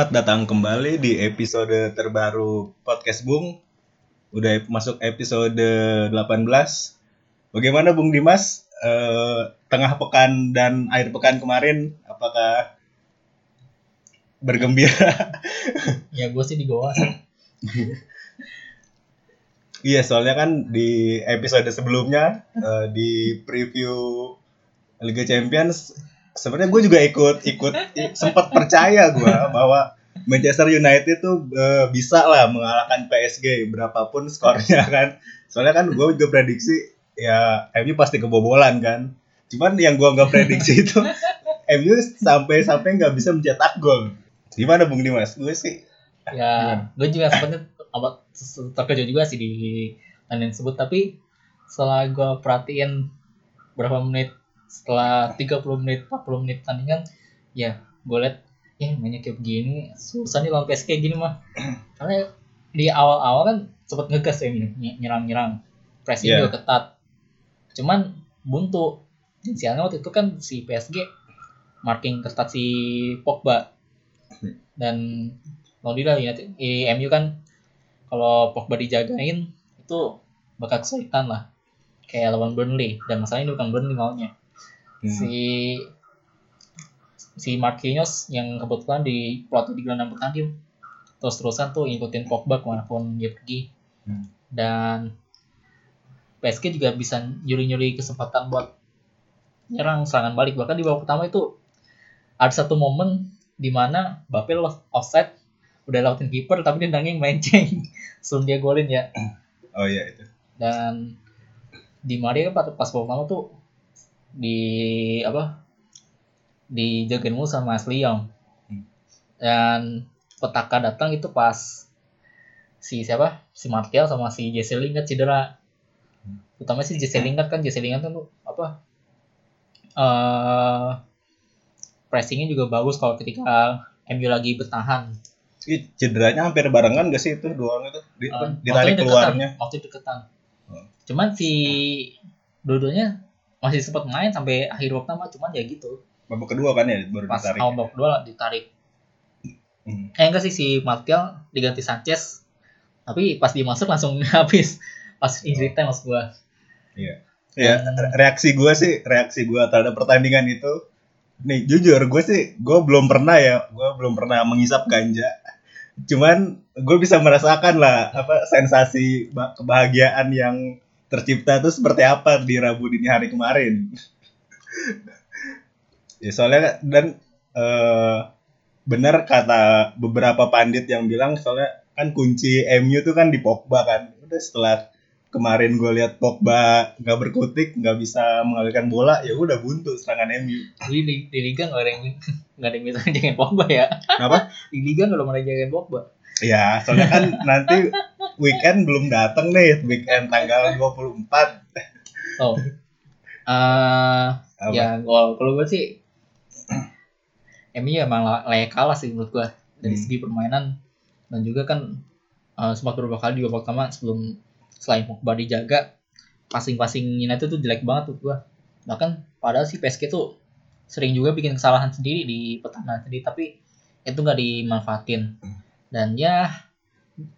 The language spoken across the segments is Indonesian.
Selamat datang kembali di episode terbaru Podcast Bung. Udah masuk episode 18. Bagaimana Bung Dimas? Eh, tengah pekan dan akhir pekan kemarin, apakah bergembira? ya gue sih di Goa iya, soalnya kan di episode sebelumnya, eh, di preview Liga Champions, sebenarnya gue juga ikut ikut sempat percaya gue bahwa Manchester United tuh eh, bisa lah mengalahkan PSG berapapun skornya kan. Soalnya kan gue juga prediksi ya MU pasti kebobolan kan. Cuman yang gue nggak prediksi itu MU sampai sampai nggak bisa mencetak gol. Gimana Bung Dimas? Gue sih Ya, gue juga sebenarnya apa terkejut juga sih di tanding tersebut. Tapi setelah gue perhatiin berapa menit setelah 30 menit 40 menit tandingan, ya gue liat ya mainnya kayak begini susah nih lawan PSG gini mah. Karena di awal-awal kan sempat ngegas ya nyerang-nyerang, pressing Iya. juga ketat. Cuman buntu. Dan sialnya waktu itu kan si PSG marking ketat si Pogba dan Alhamdulillah United eh, MU kan kalau Pogba dijagain itu bakal kesulitan lah kayak lawan Burnley dan masalahnya ini bukan Burnley maunya Hmm. si si Marquinhos yang kebetulan di pelatih di gelandang pertanding terus terusan tuh ngikutin Pogba ke mana pun dia pergi Hmm. dan PSG juga bisa nyuri-nyuri kesempatan buat nyerang serangan balik bahkan di babak pertama itu ada satu momen di mana lost offside udah lautin kiper tapi dia nanging menceng sebelum dia golin ya oh iya itu. dan di Maria kan pas pas babak pertama tuh di apa dijagain mulu sama Ashley Young Hmm. dan petaka datang itu pas si siapa si Martial sama si Jesse Lingard cedera utama sih Jesse Lingard kan Jesse Lingard kan tuh apa eh pressingnya juga bagus kalau ketika MU lagi bertahan Ih, cederanya hampir barengan gak sih itu dua orang itu? Di, waktunya ditarik deketan, keluarnya. waktu deketan Oh. cuman si dua-duanya masih sempat main sampai akhir waktu pertama cuman ya gitu Babak kedua kan ya baru pas ditarik. awal babak kedua ditarik Hmm. eh enggak sih si Martial diganti Sanchez tapi pas dia masuk langsung habis pas injury time maksud gua Iya. Ya, re- reaksi gue sih, reaksi gue terhadap pertandingan itu, nih jujur gue sih, gue belum pernah ya, gue belum pernah mengisap ganja. Cuman gue bisa merasakan lah apa sensasi ba- kebahagiaan yang tercipta itu seperti apa di Rabu dini hari kemarin. ya soalnya dan eh, benar kata beberapa pandit yang bilang soalnya kan kunci MU tuh kan di Pogba kan. Udah setelah kemarin gue lihat Pogba nggak berkutik nggak bisa mengalirkan bola ya udah buntu serangan MU di, di, di liga nggak ada yang nggak ada yang bisa jagain Pogba ya kenapa di liga nggak ada yang jagain Pogba ya soalnya kan nanti weekend belum dateng nih weekend tanggal 24 oh. Apa? ya gol kalau gue sih MU emang la- layak kalah sih menurut gue dari Hmm. segi permainan. Dan juga kan eh, sempat beberapa kali di babak pertama sebelum selain Pogba dijaga passing-passing United tuh jelek banget tuh gue bahkan padahal si PSG tuh sering juga bikin kesalahan sendiri di pertahanan sendiri tapi itu nggak dimanfaatin. Dan ya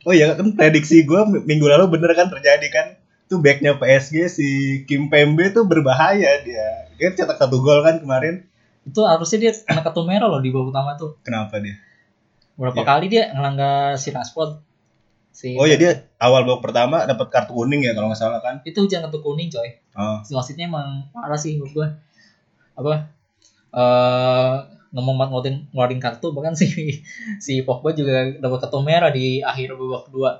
oh ya kan prediksi gue minggu lalu bener kan terjadi kan? Tuh backnya PSG si Kim Pembe tuh berbahaya dia. Dia cetak satu gol kan kemarin. Itu harusnya dia kena kartu merah loh di babak pertama tuh. Kenapa dia? Berapa Iya. kali dia ngelanggar si Rashford si oh ya dia awal babak pertama dapat kartu kuning ya kalau nggak salah kan? Itu hujan kartu kuning coy. Oh. Si wasitnya emang parah sih menurut gua. Apa eh ngomong banget ngeluarin, ngeluarin kartu bahkan si si Pogba juga dapat kartu merah di akhir babak kedua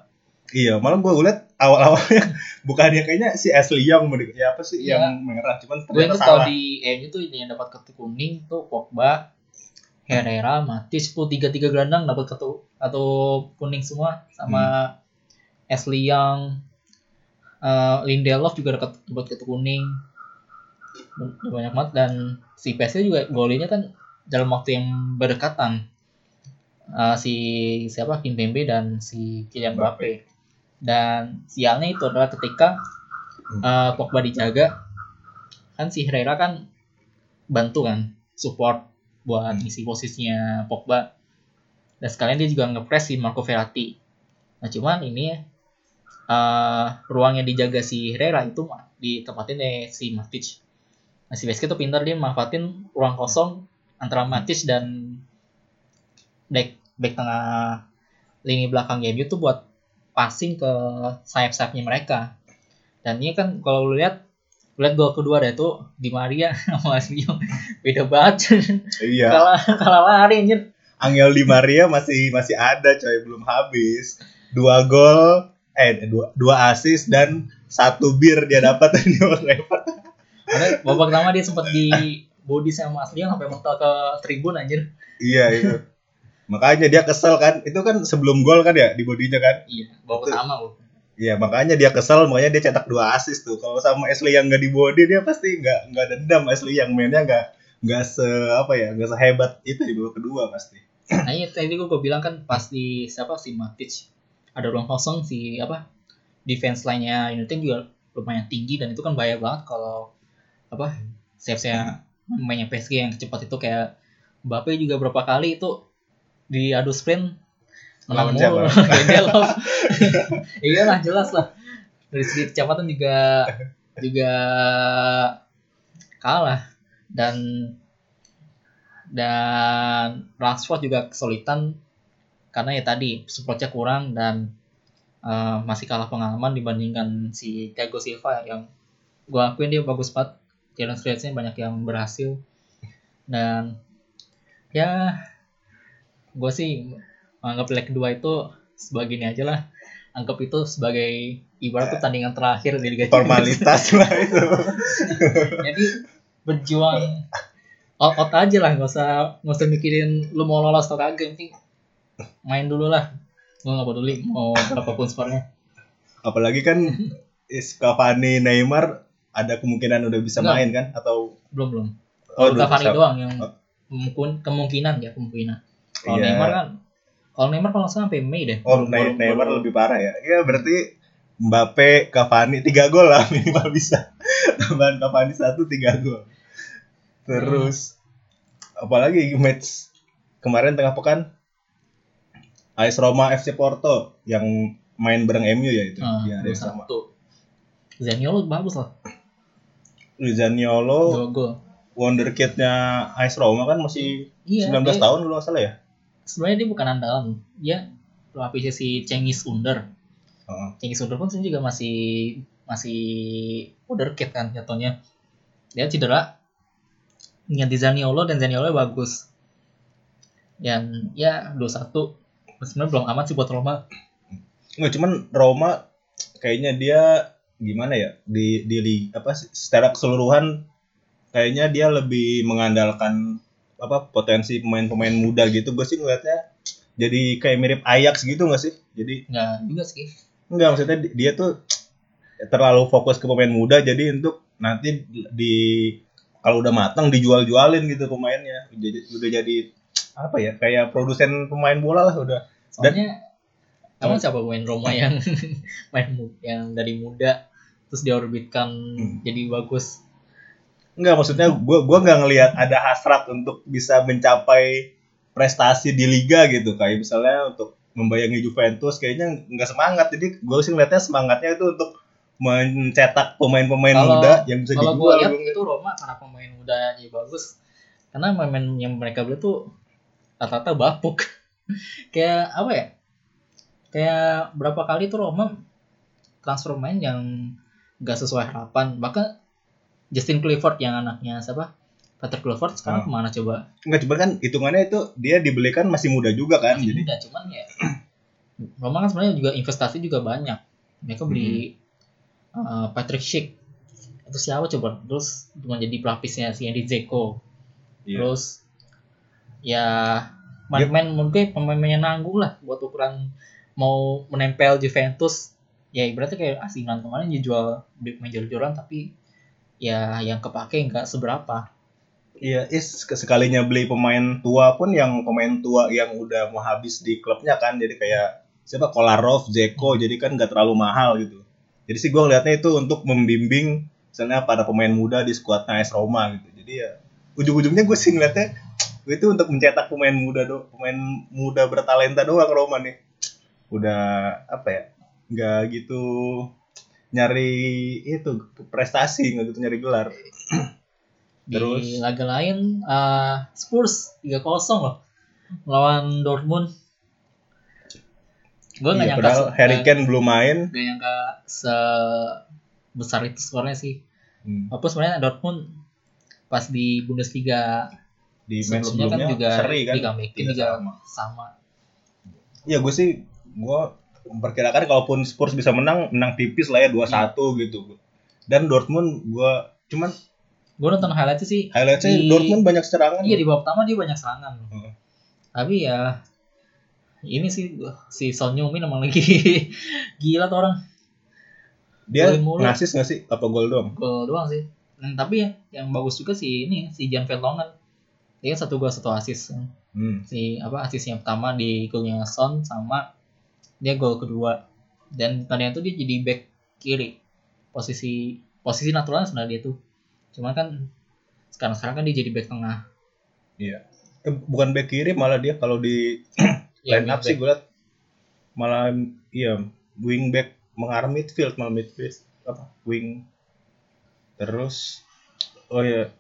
Iya, malah gue liat awal-awalnya bukannya kayaknya si Ashley Young di- ya apa sih Iya. yang merah, cuman gue kalau salah. di MU tuh ini yang dapat kartu kuning tuh Pogba Herrera Matic tuh tiga tiga gelandang dapat kartu kartu kuning semua sama Ashley Young Eh, Lindelof juga dapat dapat kartu kuning banyak banget dan si PSG juga golnya kan dalam waktu yang berdekatan Eh, si siapa Kimpembe dan si Kylian Mbappe. Dan sialnya itu adalah ketika eh, Pogba dijaga kan si Herrera kan bantu kan support buat Hmm. isi posisinya Pogba. Dan sekalian dia juga ngepres si Marco Verratti. Nah cuman ini eh ruang yang dijaga si Herrera itu ditempatin oleh si Matic. Nah si PSG tuh pintar dia manfaatin ruang kosong antara Matic dan back back tengah lini belakang MU tuh buat passing ke sayap-sayapnya mereka dan ini kan kalau lu lihat lu lihat gol kedua ada itu di Maria sama Young beda banget Iya. kalah kalah lari anjir Angel Di Maria masih masih ada coy belum habis. Dua gol eh dua dua assist dan satu bir dia dapat Trafford. karena babak pertama dia sempat di body sama Young sampai mental ke tribun anjir Iya itu. Makanya dia kesel kan. Itu kan sebelum gol kan ya di bodinya kan. iya Betul. pertama loh Iya makanya dia kesel makanya dia cetak dua assist tuh. Kalau sama Ashley yang nggak di body dia pasti nggak nggak dendam Ashley yang mainnya nggak nggak se apa ya nggak sehebat itu di babak kedua pasti. nah iya tadi gue bilang kan pas di siapa si Matic ada ruang kosong si apa defense line-nya United juga lumayan tinggi dan itu kan bahaya banget kalau apa save-nya mainnya PSG yang cepat itu kayak Mbappe juga berapa kali itu di adu sprint menang mulu. siapa? Lindelof. iyalah jelas lah. Dari segi kecepatan juga juga kalah. Dan dan Rashford juga kesulitan karena ya tadi supportnya kurang dan eh, masih kalah pengalaman dibandingkan si Thiago Silva yang gua akuin dia bagus banget challenge creates-nya banyak yang berhasil. Dan ya gue sih anggap leg kedua itu sebagai ini aja lah. Anggap itu sebagai ibarat pertandingan terakhir di Liga Formalitas lah itu. jadi berjuang out, out aja lah. Nggak usah nggak usah mikirin lu mau lolos atau kagak. Penting main dulu lah. Gue nggak peduli mau berapapun skornya. Apalagi kan Cavani Neymar ada kemungkinan udah bisa Enggak. main kan atau belum belum Oh, Cavani bisa. doang yang Oh. kemungkin- kemungkinan ya kemungkinan kalau Iya. Neymar kan kalau Neymar kalau sampai Mei deh Oh, Neymar baru- lebih parah ya. Iya, berarti Mbappe, Cavani tiga gol lah minimal bisa. Tambahan Cavani satu tiga gol. Terus apalagi match kemarin tengah pekan AS Roma FC Porto yang main bareng MU ya itu Ah, yang sama. satu Zaniolo bagus lah Zaniolo dua gol. wonderkid-nya AS Roma kan masih iya 19 dia- tahun kalau salah ya. sebenarnya dia bukan andalan. Dia pelapisnya si Cengiz Under. Heeh. Cengiz Under pun juga masih masih wonderkid kan jatuhnya. Dia cedera. Ganti Zaniolo dan Zaniolo bagus. Dan ya 2-1 sebenarnya belum amat sih buat Roma. Nggak cuman Roma kayaknya dia gimana ya di di apa secara keseluruhan kayaknya dia lebih mengandalkan apa potensi pemain-pemain muda gitu. Gue sih ngeliatnya jadi kayak mirip Ajax gitu nggak sih? Jadi nggak juga sih. Enggak maksudnya di- dia tuh terlalu fokus ke pemain muda jadi untuk nanti di kalau udah matang dijual-jualin gitu pemainnya. Udah, udah jadi apa ya kayak produsen pemain bola lah udah. Soalnya emang siapa pemain Roma yang main yang dari muda terus diorbitkan Hmm. jadi bagus. Enggak, maksudnya gua gua nggak ngelihat ada hasrat untuk bisa mencapai prestasi di liga gitu. Kayak misalnya untuk membayangi Juventus kayaknya nggak semangat. Jadi gue sih ngeliatnya semangatnya itu untuk mencetak pemain-pemain Kalau- muda yang bisa kalau gue dijual lihat Gua- itu Roma karena pemain mudanya bagus. Karena pemain yang mereka beli tuh rata-rata bapuk. Kayak apa ya? Kayak berapa kali tuh Roma transfer main yang gak sesuai harapan. Bahkan Justin Clifford yang anaknya siapa? Peter Clifford sekarang Oh. ke mana coba? Nggak cuma kan hitungannya itu dia dibelikan masih muda juga kan masih jadi muda cuman ya Roma kan sebenarnya juga investasi juga banyak. Mereka beli uh, Patrick Schick. Itu siapa coba? Terus cuma jadi pelapisnya si Andy Zeko Iya. terus ya main-main mungkin pemain-pemain yang nanggung lah buat ukuran mau menempel Juventus ya ibaratnya kayak AC Milan kemarin dijual big major jualan tapi ya yang kepake nggak seberapa Iya, is sekalinya beli pemain tua pun yang pemain tua yang udah mau habis di klubnya kan, jadi kayak siapa Kolarov, Zeko, jadi kan nggak terlalu mahal gitu. Jadi sih gue ngeliatnya itu untuk membimbing misalnya para pemain muda di skuadnya AS Roma gitu. Jadi ya ujung-ujungnya gue sih ngeliatnya itu untuk mencetak pemain muda do, pemain muda bertalenta doang Roma nih. Udah apa ya? Nggak gitu nyari itu prestasi nggak gitu nyari gelar. Terus? di laga lain eh, Spurs 3-0 loh melawan Dortmund gue nggak Iya, nyangka Harry Kane belum main. nggak nyangka sebesar itu skornya sih Hmm. walaupun sebenarnya Dortmund pas di Bundesliga di match sebelumnya kan sebelumnya juga seri kan di comeback juga sama. sama ya gue sih gue memperkirakan kalaupun Spurs bisa menang menang tipis lah ya 2-1 Iya. gitu. Dan Dortmund gue cuman gue nonton highlightnya sih highlightnya Di- Dortmund banyak serangan. Iya di babak pertama dia banyak serangan. Hmm. tapi ya ini sih si Son Heung-min emang lagi gila tuh orang. Dia ngasis nggak sih? Apa gol doang? Gol doang sih. Hmm, tapi ya yang bagus juga sih ini si Jan Vertonghen dia satu gol satu asis hmm. si apa yang pertama di golnya Son sama dia gol kedua. Dan tadinya tuh dia jadi back kiri. Posisi posisi naturalnya sebenarnya dia tuh. Cuma kan sekarang sekarang kan dia jadi back tengah. Iya. Bukan back kiri malah dia kalau di Ya, line up sih gue liat malah iya wing back mengarah midfield malah midfield apa wing. Terus oh ya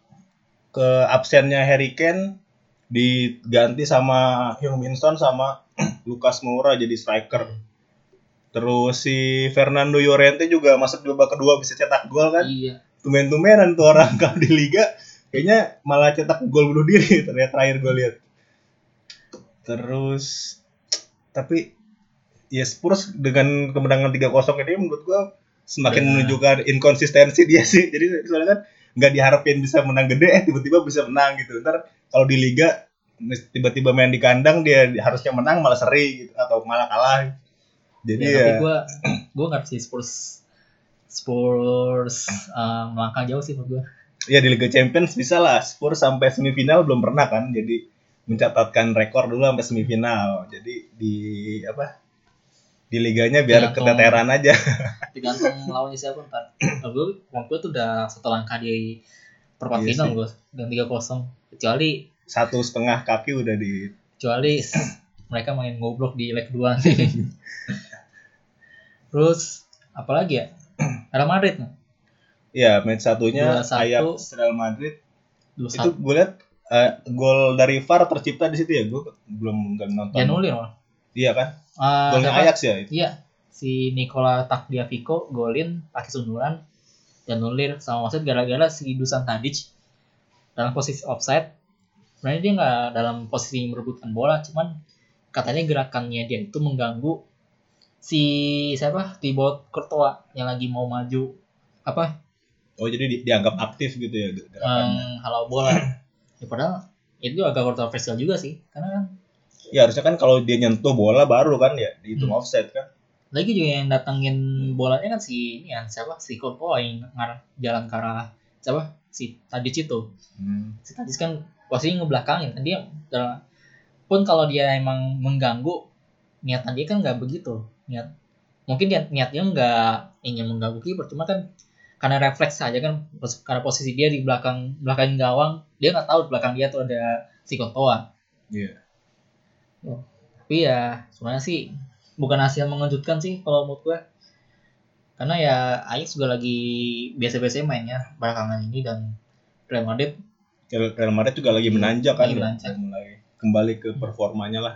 ke absennya Harry Kane diganti sama Heung Min Son sama Lucas Moura jadi striker. Terus si Fernando Llorente juga masuk di babak kedua bisa cetak gol kan? Iya. Tumen-tumenan tuh orang kalau di liga kayaknya malah cetak gol bunuh diri ternyata terakhir gue lihat. Terus tapi ya Spurs dengan kemenangan 3-0 ini menurut gue semakin Ya. menunjukkan inkonsistensi dia sih. Jadi soalnya kan nggak diharapin bisa menang gede eh tiba-tiba bisa menang gitu. Ntar kalau di liga tiba-tiba main di kandang dia harusnya menang malah seri gitu atau malah kalah. Jadi ya, ya, tapi gue gue nggak sih Spurs Spurs eh, melangkah jauh sih menurut gue ya di Liga Champions bisa lah. Spurs sampai semifinal belum pernah kan. Jadi mencatatkan rekor dulu sampai semifinal. Jadi di apa di liganya biar keteteran aja. tergantung lawannya siapa ntar. Gue menurut gue tuh udah satu langkah di perempat Iya final gue dan tiga kosong. Kecuali satu setengah kaki udah di kecuali mereka main goblok di leg 2 nih. Terus apalagi ya? Real Madrid nih ya match satunya 2-1. Ajax Real Madrid. Dua itu satu. gue lihat eh, gol dari VAR tercipta di situ ya? Gue belum nggak nonton. Janulir malah iya kan? Ah, golnya? Ajax ya? Itu iya. Si Nicola Tagliafico golin pakai sundulan Janulir sama wasit gara-gara si Dusan Tadic dalam posisi offside sebenarnya dia nggak dalam posisi merebutkan bola cuman katanya gerakannya dia itu mengganggu si siapa? Thibaut Courtois yang lagi mau maju. Apa? Oh jadi di- dianggap aktif gitu ya gerakannya menghalau bola. Ya padahal itu agak kontroversial juga sih karena kan ya harusnya kan kalau dia nyentuh bola baru kan ya dihitung Hmm. offside kan. Lagi juga yang datangin bolanya kan si ini kan siapa? Si Courtois yang ngarah jalan ke arah siapa? Si Tadic itu. Hmm. si Tadic kan posisinya ngebelakangin. Kan dia pun kalau dia emang mengganggu niatan dia kan nggak begitu. Niat mungkin dia niatnya nggak ingin mengganggu kiper cuma kan karena refleks saja kan karena posisi dia di belakang belakang gawang dia nggak tahu di belakang dia tuh ada si Courtois Iya. tapi ya sebenarnya sih bukan hasil mengejutkan sih kalau menurut gue. Karena ya Ajax juga lagi biasa-biasa mainnya belakangan ini dan Real Madrid Real Madrid juga lagi menanjak kan menanjak. mulai kembali ke performanya lah.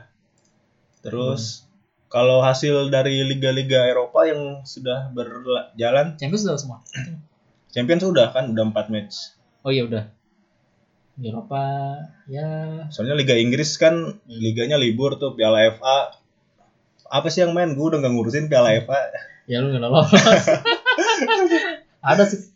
Terus Hmm. kalau hasil dari liga-liga Eropa yang sudah berjalan, Champions sudah semua Champions sudah kan udah 4 match. oh iya udah di Eropa ya Soalnya Liga Inggris kan Hmm. liganya libur tuh Piala FA. Apa sih yang main? Gue udah gak ngurusin Piala FA. ya lu nggak lolos ada sih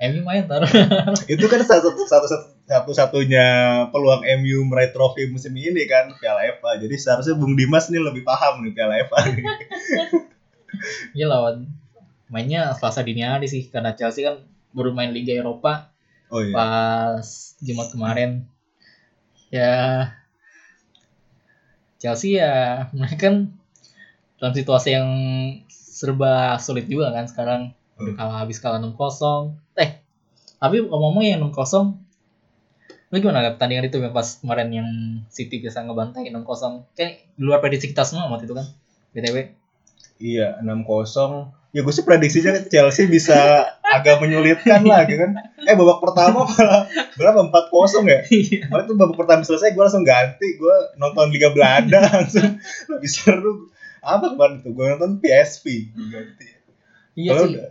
MU main tar Itu kan satu satu satu satunya peluang MU meraih trofi musim ini kan Piala FA. Jadi seharusnya Bung Dimas nih lebih paham nih Piala FA. ya lawan mainnya Selasa dini hari sih karena Chelsea kan baru main Liga Eropa Oh iya. pas Jumat kemarin ya Chelsea ya mereka kan dalam situasi yang serba sulit juga kan sekarang udah kalah habis kalah 6-0 eh tapi ngomong-ngomong yang 6-0 lu gimana liat pertandingan itu yang pas kemarin yang City bisa ngebantai 6-0 kayak di luar prediksi kita semua waktu itu kan BTW Iya, 6-0. Ya gue sih prediksinya Chelsea bisa agak menyulitkan lah gitu kan. Eh babak pertama malah berapa 4-0 ya? Iya. Kemarin tuh babak pertama selesai gue langsung ganti, gue nonton Liga Belanda langsung lebih seru. Apa kemarin tuh? Gue nonton PSV ganti. iya Kalau sih udah,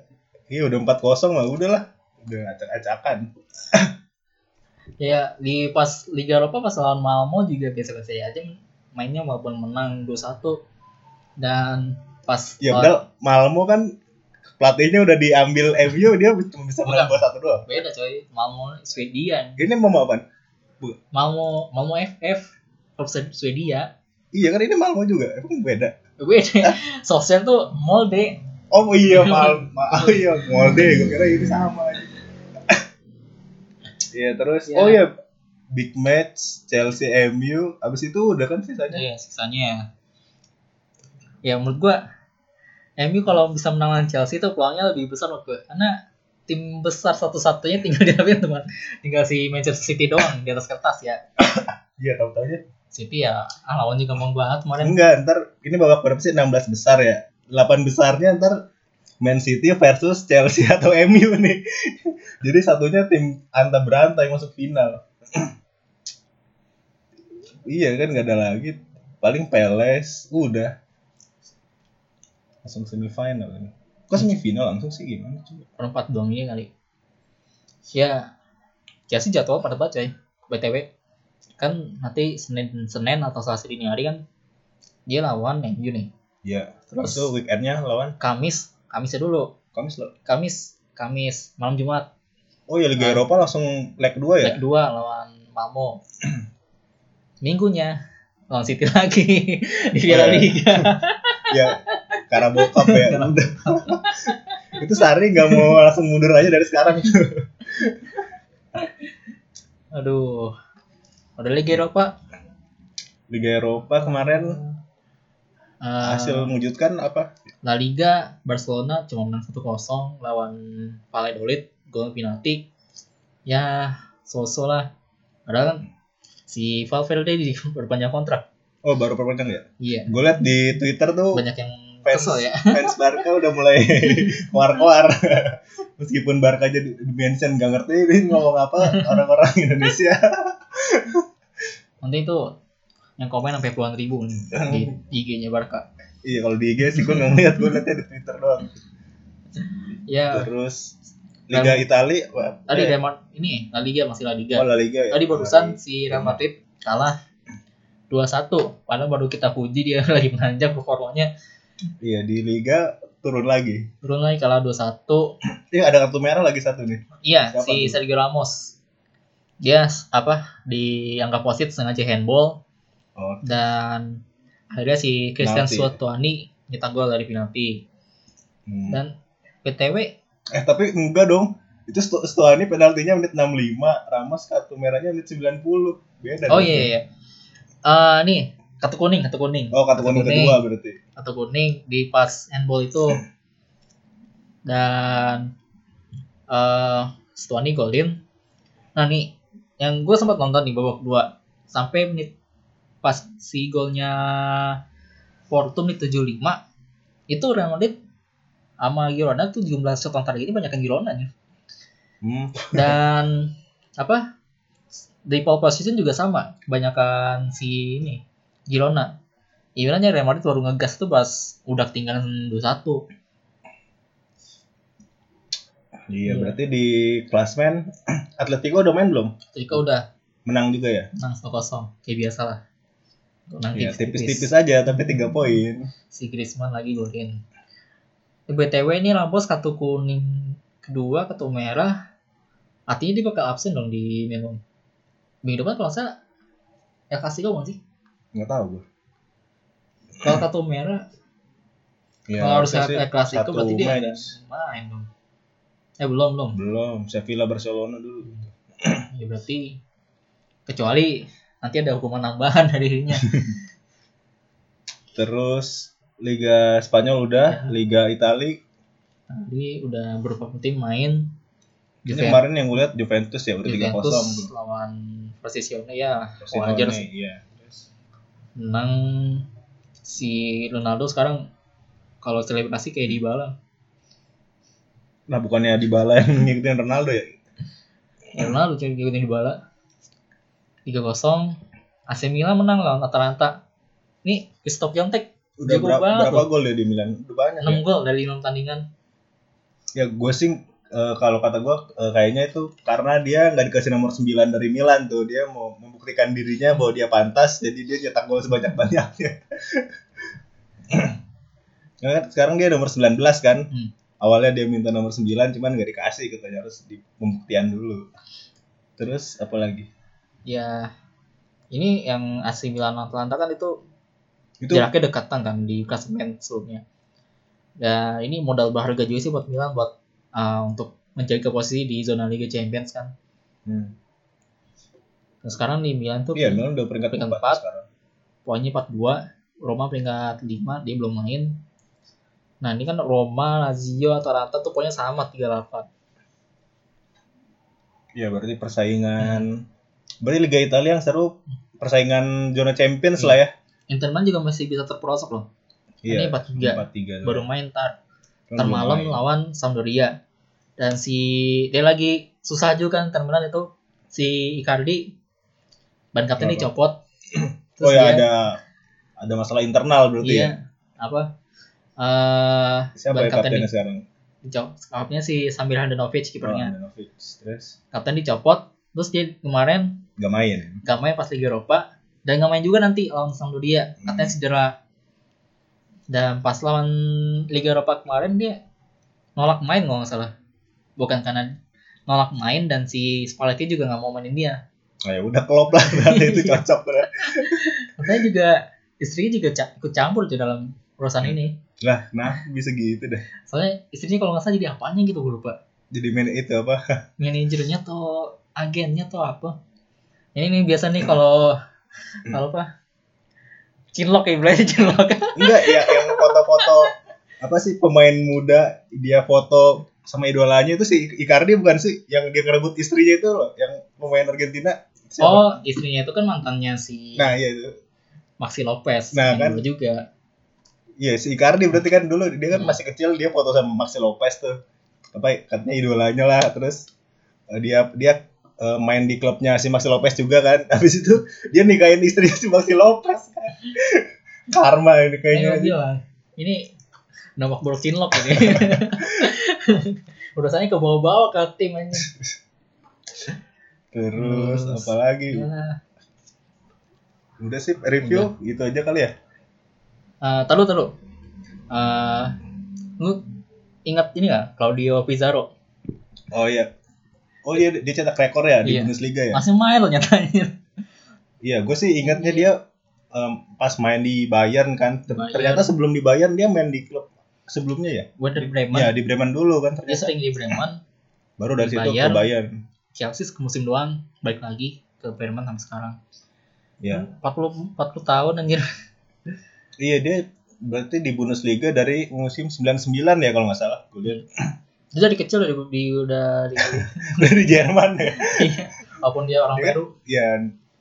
iya udah 4-0 mah udah lah. Udah acak-acakan. ya di pas Liga Eropa pas lawan Malmo juga biasa-biasa aja mainnya walaupun menang 2-1 dan pas Ya padahal Malmo kan pelatihnya udah diambil MU dia cuma bisa menang Bukan. 2-1 doang. beda coy Malmo Swedia Ini mau apa? Malmo Malmo FF klub Swe- Swedia Iya kan ini Malmo juga, emang beda. beda Solskjaer tuh Molde Oh iya mal, mal oh iya Molde, gue kira ini sama. Iya terus, Ya. oh iya big match Chelsea MU, abis itu udah kan sisanya. Iya, sisanya. Ya menurut gua MU kalau bisa menang lawan Chelsea itu peluangnya lebih besar menurut gua. Karena tim besar satu-satunya tinggal dihadapi teman. Tinggal si Manchester City doang di atas kertas ya. Iya tahu tahu aja. City ya ah lawan juga gampang banget kemarin. Enggak, ntar ini babak berapa sih 16 besar ya? 8 besarnya ntar Man City versus Chelsea atau MU nih. Jadi satunya tim anta beranta yang masuk final. iya kan nggak ada lagi. Paling Peles udah langsung semifinal ini. Kok semifinal langsung sih gimana? Perempat doang ya kali. Ya Chelsea jadwal pada baca ya. BTW kan nanti Senin Senin atau Selasa dini hari kan dia lawan MU nih. Iya. Terus- Terus itu weekendnya lawan Kamis, Kamisnya dulu. Kamis lo. Kamis, Kamis malam Jumat Oh ya Liga Ah. Eropa langsung leg 2 ya? leg 2 lawan Malmo. Minggunya lawan City lagi di Piala Oh. Liga. ya karena bokap ya itu Sari nggak mau langsung mundur aja dari sekarang Aduh. Udah Liga Eropa. Liga Eropa kemarin eh, hasil mengejutkan apa La Liga Barcelona cuma menang 1-0 lawan Valladolid gol penalti. Ya, so-so lah. Padahal kan si Valverde di perpanjang kontrak. oh baru perpanjang ya Iya, gue liat di Twitter tuh banyak yang fans kesel ya. fans Barca udah mulai keluar-keluar meskipun Barca aja di mention nggak ngerti ini ngomong apa orang-orang Indonesia Nanti itu yang komen sampai puluhan ribu. Nih di IG-nya Barca. iya kalau di IG sih gue nggak ngeliat gue liatnya di Twitter doang. Ya, terus Liga Italia tadi Eh, Real ini La Liga masih La Liga. oh La Liga ya. Tadi barusan si Real Madrid kalah 2-1 padahal baru kita puji dia lagi menanjak performanya. Iya di Liga turun lagi. Turun lagi kalah 2-1 Iya ada kartu merah lagi satu nih. Iya Siapa si tuh? Sergio Ramos. Dia apa dianggap wasit sengaja handball oh dan akhirnya si Christian Penalti. Suatoni nyetak gol dari penalti hmm. dan PTW Eh tapi enggak dong. Itu Stu- Stuani penaltinya menit 65, Ramos kartu merahnya menit 90. Beda. oh iya iya Eh, nih kartu kuning kartu kuning Oh, kartu kuning kedua berarti. kartu kuning di pas handball itu dan eh Stuani golin nah nih yang gue sempat nonton di babak dua sampai menit pas si golnya Porto menit 75 itu Real Madrid sama Girona tuh jumlah shot on target ini banyak yang Girona nih Hmm. dan apa di pole position juga sama kebanyakan si ini Girona Ibaratnya Real Madrid baru ngegas tuh pas udah ketinggalan 2-1 Iya, Iya. berarti di klasmen Atletico udah main belum? Ketika udah Menang juga ya? menang 1-0 kayak biasa lah menang Iya, tipis-tipis aja tapi 3 poin. si Griezmann lagi golin BTW ini Ramos kartu kuning kedua kartu merah artinya dia bakal absen dong di Milan minggu depan kalau saya ya kasih kau sih Enggak tahu gue. kalau kartu merah Ya, Kalau harus El Clasico satu berarti dia match. main dong. Eh belum belum. Belum, Sevilla Barcelona dulu. Ya berarti kecuali nanti ada hukuman tambahan dari dirinya. Terus Liga Spanyol udah, Ya. Liga Itali. Tadi udah beberapa tim main Ini Juventus, kemarin yang gue lihat Juventus ya udah 3-0 Juventus tuh. lawan Frosinone ya wajar sih. Iya. Menang si Ronaldo sekarang kalau selebrasi kayak Dybala. Nah, bukannya Dybala yang ngikutin Ronaldo ya? Ya Ronaldo cuma ngikutin Dybala. 3-0 AC Milan menang lawan Atalanta. Nih, Christoph Piontek Udah Jago berapa, banget berapa gol dia di Milan? Udah banyak 6 ya? gol dari 6 tandingan. Ya gue sih eh, kalau kata gue eh, kayaknya itu karena dia nggak dikasih nomor 9 dari Milan tuh dia mau membuktikan dirinya bahwa dia pantas jadi dia nyetak gol sebanyak banyaknya. ya kan sekarang dia nomor 19 kan. Hmm. Awalnya dia minta nomor 9 cuman nggak dikasih katanya harus di pembuktian dulu. Terus apa lagi? Ya ini yang AC Milan Atalanta kan itu Itu jaraknya dekatan kan di klasemen sebelumnya. Dan ini modal berharga juga sih buat Milan buat uh, untuk menjaga posisi di zona Liga Champions kan. Hmm. Dan sekarang di Milan tuh Iya, Milan udah peringkat Peringkat 4 empat. sekarang. poinnya 42, Roma peringkat 5, dia belum main. Nah, ini kan Roma, Lazio, Atalanta tuh poinnya sama 38. Iya, berarti persaingan Berarti Liga Italia yang seru persaingan zona Champions Iya. lah ya. Inter Milan juga masih bisa terperosok loh. Ini 4-3. 4-3. Baru main Ntar belum malam lawan Sampdoria. Dan si dia lagi susah juga kan Inter Milan itu si Icardi ban kapten dicopot. Oh ya dia- ada ada masalah internal berarti ya. Iya. Apa? Eh Siapa ya kapten kaptennya sekarang? dicopot. Kaptennya si Samir Handanovic Oh, kipernya. Handanovic. Terus Kapten dicopot. Terus dia kemarin gak main. gak main pas Liga Eropa dan gak main juga nanti lawan Sampdoria katanya Hmm. cedera dan pas lawan Liga Eropa kemarin dia nolak main kalau nggak salah bukan karena nolak main dan si Spalletti juga nggak mau mainin dia Nah, ya udah klop lah berarti itu cocok lah. katanya juga istrinya juga ikut campur di dalam urusan ini Lah, nah bisa gitu deh. soalnya istrinya kalau nggak salah jadi apanya gitu gue lupa Jadi main itu apa? manajernya atau agennya atau apa ini nih biasa nih kalau kalau apa cinlok ya berarti cinlok Enggak, ya yang foto-foto apa sih pemain muda dia foto sama idolanya itu si Icardi bukan sih yang dia ngerebut istrinya itu loh, yang pemain Argentina. Siapa? Oh, istrinya itu kan mantannya si Nah, iya itu. Maxi Lopez. Nah, yang kan. dulu juga. Iya, si Icardi berarti kan dulu dia kan Hmm. masih kecil dia foto sama Maxi Lopez tuh. Apa katanya idolanya lah, terus eh, dia dia eh, main di klubnya si Maxi Lopez juga kan. Habis itu dia nikahin istrinya si Maxi Lopez. Karma ini Kayaknya kayaknya. bilang, ini nampak buruk cinlok ini. Urusannya ke bawah-bawah ke tim aja. Terus Terus. apa lagi? Ya. Udah sih review gitu aja kali ya. Uh, taruh taruh. Eh, lu ingat ini gak Claudio Pizarro? Oh iya. Oh iya dia cetak rekor ya di Iya. Bundesliga ya. Masih main loh nyatanya. Iya, gue sih ingatnya dia em, pas main di Bayern kan. Bayern. Ternyata sebelum di Bayern dia main di klub sebelumnya ya. Werder Bremen. Ya di Bremen dulu kan Dia ternyata. sering di Bremen. Baru dari di situ ke Bayern. Bayern. Chelsea ke musim doang. Balik lagi ke Bremen sampai sekarang. Ya. 40 40 tahun anjir. Iya dia berarti di Bundesliga dari musim 99 ya kalau nggak salah. Gue lihat Dia dari kecil udah di, di- udah di dari Jerman ya. Iya, walaupun dia orang Dia- Peru. Ya,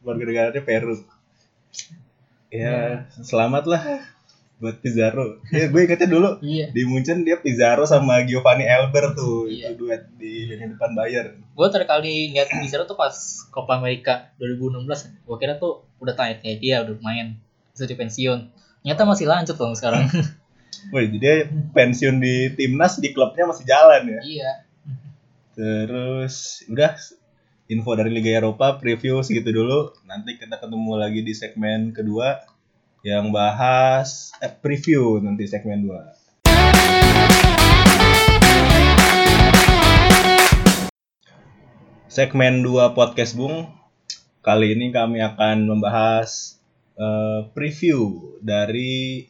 warga negaranya Peru. Ya, selamat lah buat Pizarro. Ya, gue ingetnya dulu Iya. di Munchen dia Pizarro sama Giovanni Elber tuh Iya. itu duet di lini depan Bayern. Gue terakhir kali lihat Pizarro tuh pas Copa America 2016. Gue kira tuh udah tamat kayak dia udah main bisa pensiun. Ternyata masih lanjut loh sekarang. Woi, dia pensiun di timnas di klubnya masih jalan ya. iya. Terus udah info dari Liga Eropa preview segitu dulu. Nanti kita ketemu lagi di segmen kedua yang bahas eh, preview nanti segmen 2. Segmen 2 podcast Bung. Kali ini kami akan membahas eh, preview dari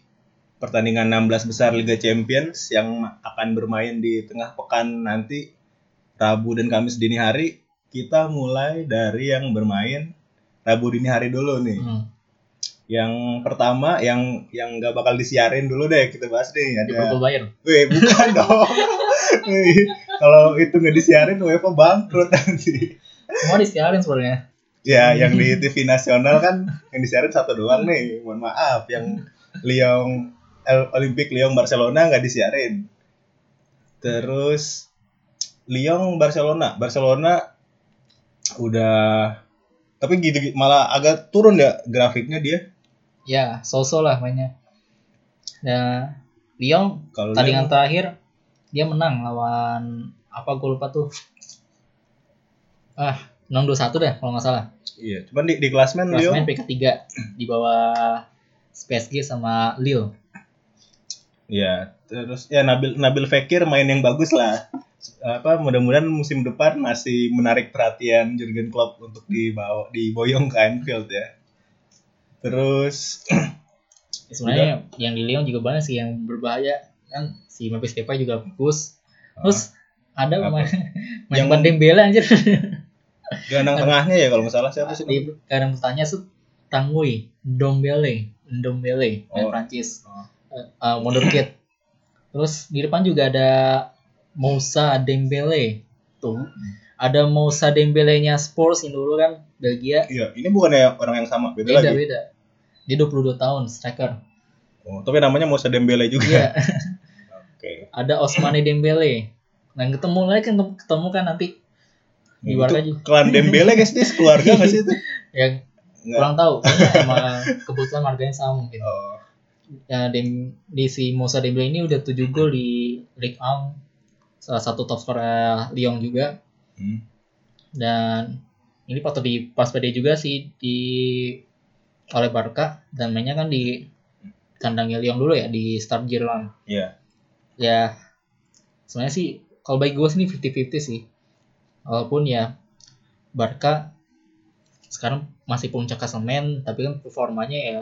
pertandingan 16 besar Liga Champions yang akan bermain di tengah pekan nanti Rabu dan Kamis dini hari. Kita mulai dari yang bermain Rabu dini hari dulu nih. Hmm. Yang pertama yang yang nggak bakal disiarin dulu deh kita bahas nih ada Liverpool Bayern. Wih, bukan dong. Kalau itu nggak disiarin UEFA bangkrut nanti. Semua disiarin sebenarnya. Ya, yang di TV nasional kan yang disiarin satu doang nih. Mohon maaf, yang Lyon El- Olympic Lyon Barcelona nggak disiarin. Terus Lyon Barcelona, Barcelona udah tapi gitu malah agak turun ya grafiknya dia. Ya, so-so lah mainnya. Ya, Lyon Kalau tandingan Lyon- terakhir dia menang lawan apa gue lupa tuh. Ah, 6-2-1 deh kalau nggak salah. Iya, cuman di, di klasmen Lyon Klasmen peringkat 3 di bawah PSG sama Lille. Ya, terus ya Nabil Nabil Fekir main yang bagus lah. Apa mudah-mudahan musim depan masih menarik perhatian Jurgen Klopp untuk dibawa diboyong ke Anfield ya. Terus Sebenarnya yang di Lyon juga banyak sih yang berbahaya kan si Memphis Depay juga bagus. Terus ada Apa? main Yang- main Dembele anjir. gelandang tengahnya ya kalau nggak salah siapa sih? di kadang bertanya tuh Tangui, Dombele, Dombele, Oh. Prancis. Oh. Eh, eh, wonderkid. Terus di depan juga ada Moussa Dembele. Tuh. Ada Moussa Dembele-nya Spurs yang dulu kan Belgia. Iya, ini bukan ya orang yang sama, beda, Beda lagi. beda. Dia 22 tahun striker. Oh, tapi namanya Moussa Dembele juga. Iya. Oke. ada Osmane Dembele. Nah, ketemu lagi kan ketemu kan nanti di Nah, itu juga. klan Dembele guys, dia sekeluarga nggak sih itu? Yang Nggak. kurang tahu. Emang kebetulan marganya sama mungkin. Oh, Ya, Dem, di si Moussa Dembele ini udah 7 gol di Ligue 1. Salah satu top scorer Lyon juga. hmm. Dan ini patut di pas PD juga sih di oleh Barca dan mainnya kan di kandangnya Lyon dulu ya di Stade Girland. Iya. ya sebenarnya sih kalau bagi gue sih ini 50-50 sih walaupun ya Barca sekarang masih puncak klasemen tapi kan performanya ya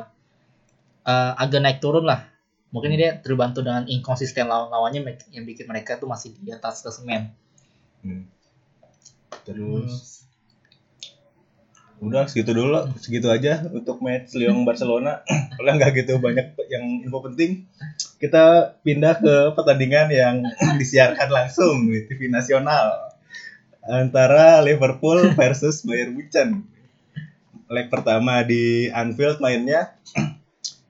eh, agak naik turun lah. Mungkin dia terbantu dengan inkonsisten lawan-lawannya yang bikin mereka tuh masih di atas klasemen Hmm. Terus? Udah segitu dulu segitu aja untuk match Lyon Barcelona. Kalau nggak gitu. Banyak yang info penting. Kita pindah ke pertandingan yang disiarkan langsung di TV nasional. Antara Liverpool versus Bayern Munchen. Leg pertama di Anfield mainnya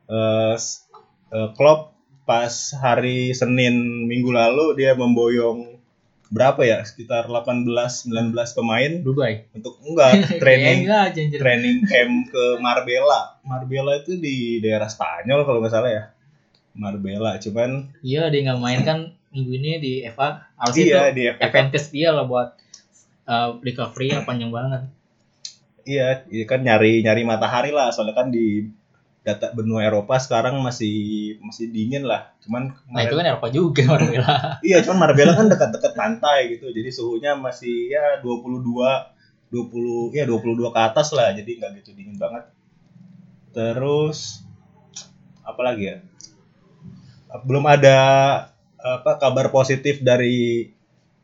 eh s- eh, Klopp pas hari Senin minggu lalu dia memboyong berapa ya sekitar 18 19 pemain Dubai untuk enggak training enggak aja anjir. training camp ke Marbella. Marbella itu di daerah Spanyol kalau nggak salah ya. Marbella, cuman iya dia nggak main kan minggu ini di FA harusnya iya itu di FA Cup. dia lah buat uh, recovery yang panjang banget Iya, ini kan nyari nyari matahari lah, soalnya kan di data benua Eropa sekarang masih masih dingin lah. Cuman nah itu kan Eropa juga Marbella iya, cuman Marbella kan dekat-dekat pantai gitu. Jadi suhunya masih ya 22 20 ya 22 ke atas lah. Jadi nggak gitu dingin banget. Terus apa lagi ya? Belum ada apa kabar positif dari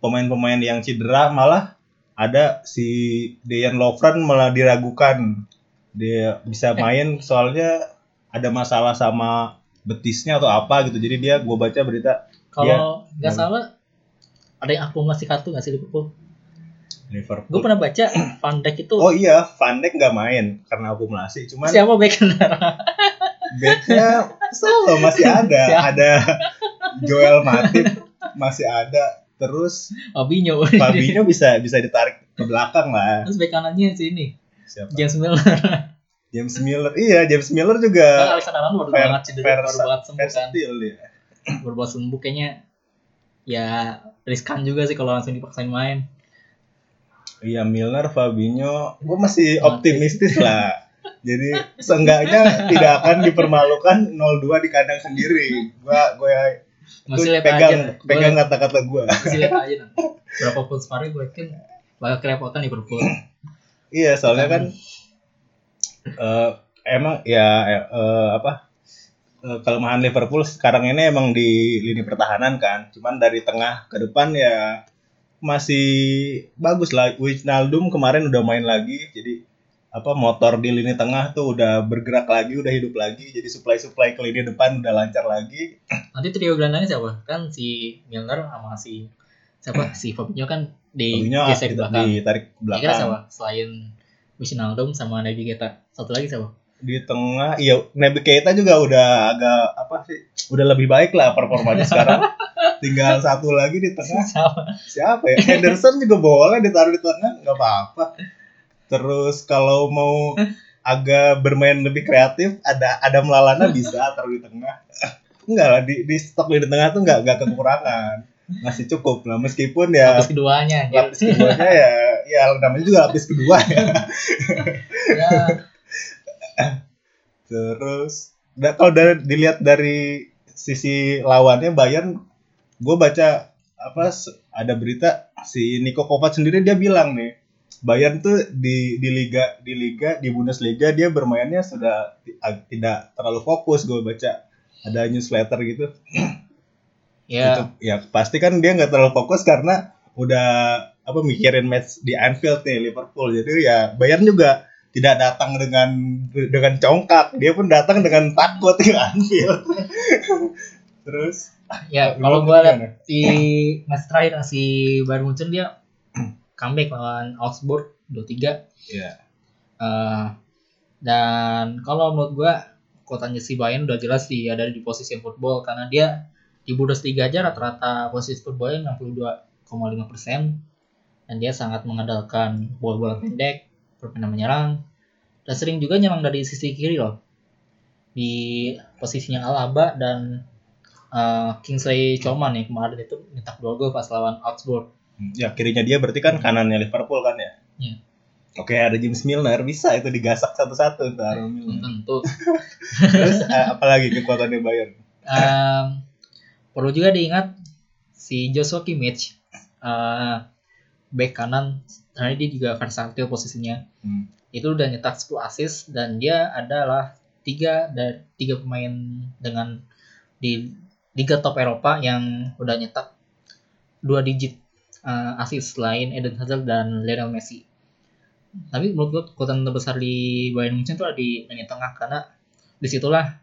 pemain-pemain yang cedera malah ada si Dejan Lovren malah diragukan dia bisa main soalnya ada masalah sama betisnya atau apa gitu. Jadi dia gue baca berita Kalau nggak salah ada yang akumulasi kartu nggak sih Liverpool? Liverpool. Gue pernah baca Van Dijk itu. Oh iya Van Dijk nggak main karena akumulasi cuman siapa back backnya solo masih ada. Siapa? ada Joel Matip masih ada. Terus Fabinho. Fabinho bisa bisa ditarik ke belakang lah. Terus back kanannya sini siapa James Miller. James Miller iya James Miller Kan juga Alexander Arnold baru fair- banget cedera, fair- baru banget sembuh kan. dia Baru banget sembuh kayaknya ya riskan juga sih kalau langsung dipaksain main. Iya Milner, Fabinho, gue masih optimistis lah. Jadi seenggaknya tidak akan dipermalukan 0-2 di kandang sendiri. Gua gue Masih lihat pegang aja. Pegang kata-kata gue. Masih lihat aja nanti. Berapapun sparring gue yakin bakal kerepotan Liverpool. Iya soalnya kan eh, emang ya eh, eh, apa eh, kelemahan Liverpool sekarang ini emang di lini pertahanan kan. Cuman dari tengah ke depan ya masih bagus lah. Wijnaldum kemarin udah main lagi, jadi apa motor di lini tengah tuh udah bergerak lagi, udah hidup lagi. Jadi supply supply ke lini depan udah lancar lagi. Nanti trio gelandangnya siapa? Kan si Milner sama si siapa? si Fabinho kan di geser ke belakang. ditarik ke Kira belakang. siapa? Selain Wijnaldum sama Naby Keita. Satu lagi siapa? Di tengah, iya Naby Keita juga udah agak apa sih? Udah lebih baik lah performanya sekarang. Tinggal satu lagi di tengah. Sama. siapa ya Henderson juga boleh ditaruh di tengah nggak apa-apa terus kalau mau agak bermain lebih kreatif ada ada melalana bisa taruh di tengah enggak lah di, di stok di tengah tuh nggak nggak kekurangan masih cukup lah meskipun ya Lapis keduanya. anjir. lapis keduanya ya ya namanya juga lapis kedua ya ya, terus da, kalau dari dilihat dari sisi lawannya Bayern gue baca apa ada berita si Niko Kovac sendiri dia bilang nih Bayern tuh di di liga di liga di Bundesliga dia bermainnya sudah tidak terlalu fokus gue baca ada newsletter gitu ya Itu, ya pasti kan dia nggak terlalu fokus karena udah apa mikirin match di Anfield nih Liverpool. Jadi ya Bayern juga tidak datang dengan dengan congkak. Dia pun datang dengan takut ke Anfield. Terus ya kalau gua lihat di match terakhir si Bayern Munchen dia comeback lawan Augsburg 2-3 ya Eh, dan kalau menurut gua kotanya si Bayern udah jelas sih ada di posisi football. Karena dia di Bundesliga aja rata-rata posisi footballnya 62,5 persen dan dia sangat mengandalkan bola-bola pendek permainan menyerang dan sering juga nyerang dari sisi kiri loh di posisinya Alaba dan eh, Kingsley Coman yang kemarin itu nyetak dua gol pas lawan Augsburg ya kirinya dia berarti kan kanannya Liverpool kan ya Iya. Oke ada James Milner bisa itu digasak satu-satu Milner. tentu Terus eh, apalagi kekuatannya Bayern? Em, perlu juga diingat si Joshua Kimmich eh back kanan karena dia juga versatil posisinya Hmm. itu udah nyetak 10 assist dan dia adalah tiga dari tiga pemain dengan di liga top Eropa yang udah nyetak dua digit eh, assist selain Eden Hazard dan Lionel Messi. Tapi menurut gue kekuatan terbesar di Bayern Munchen itu ada di lini tengah karena di situlah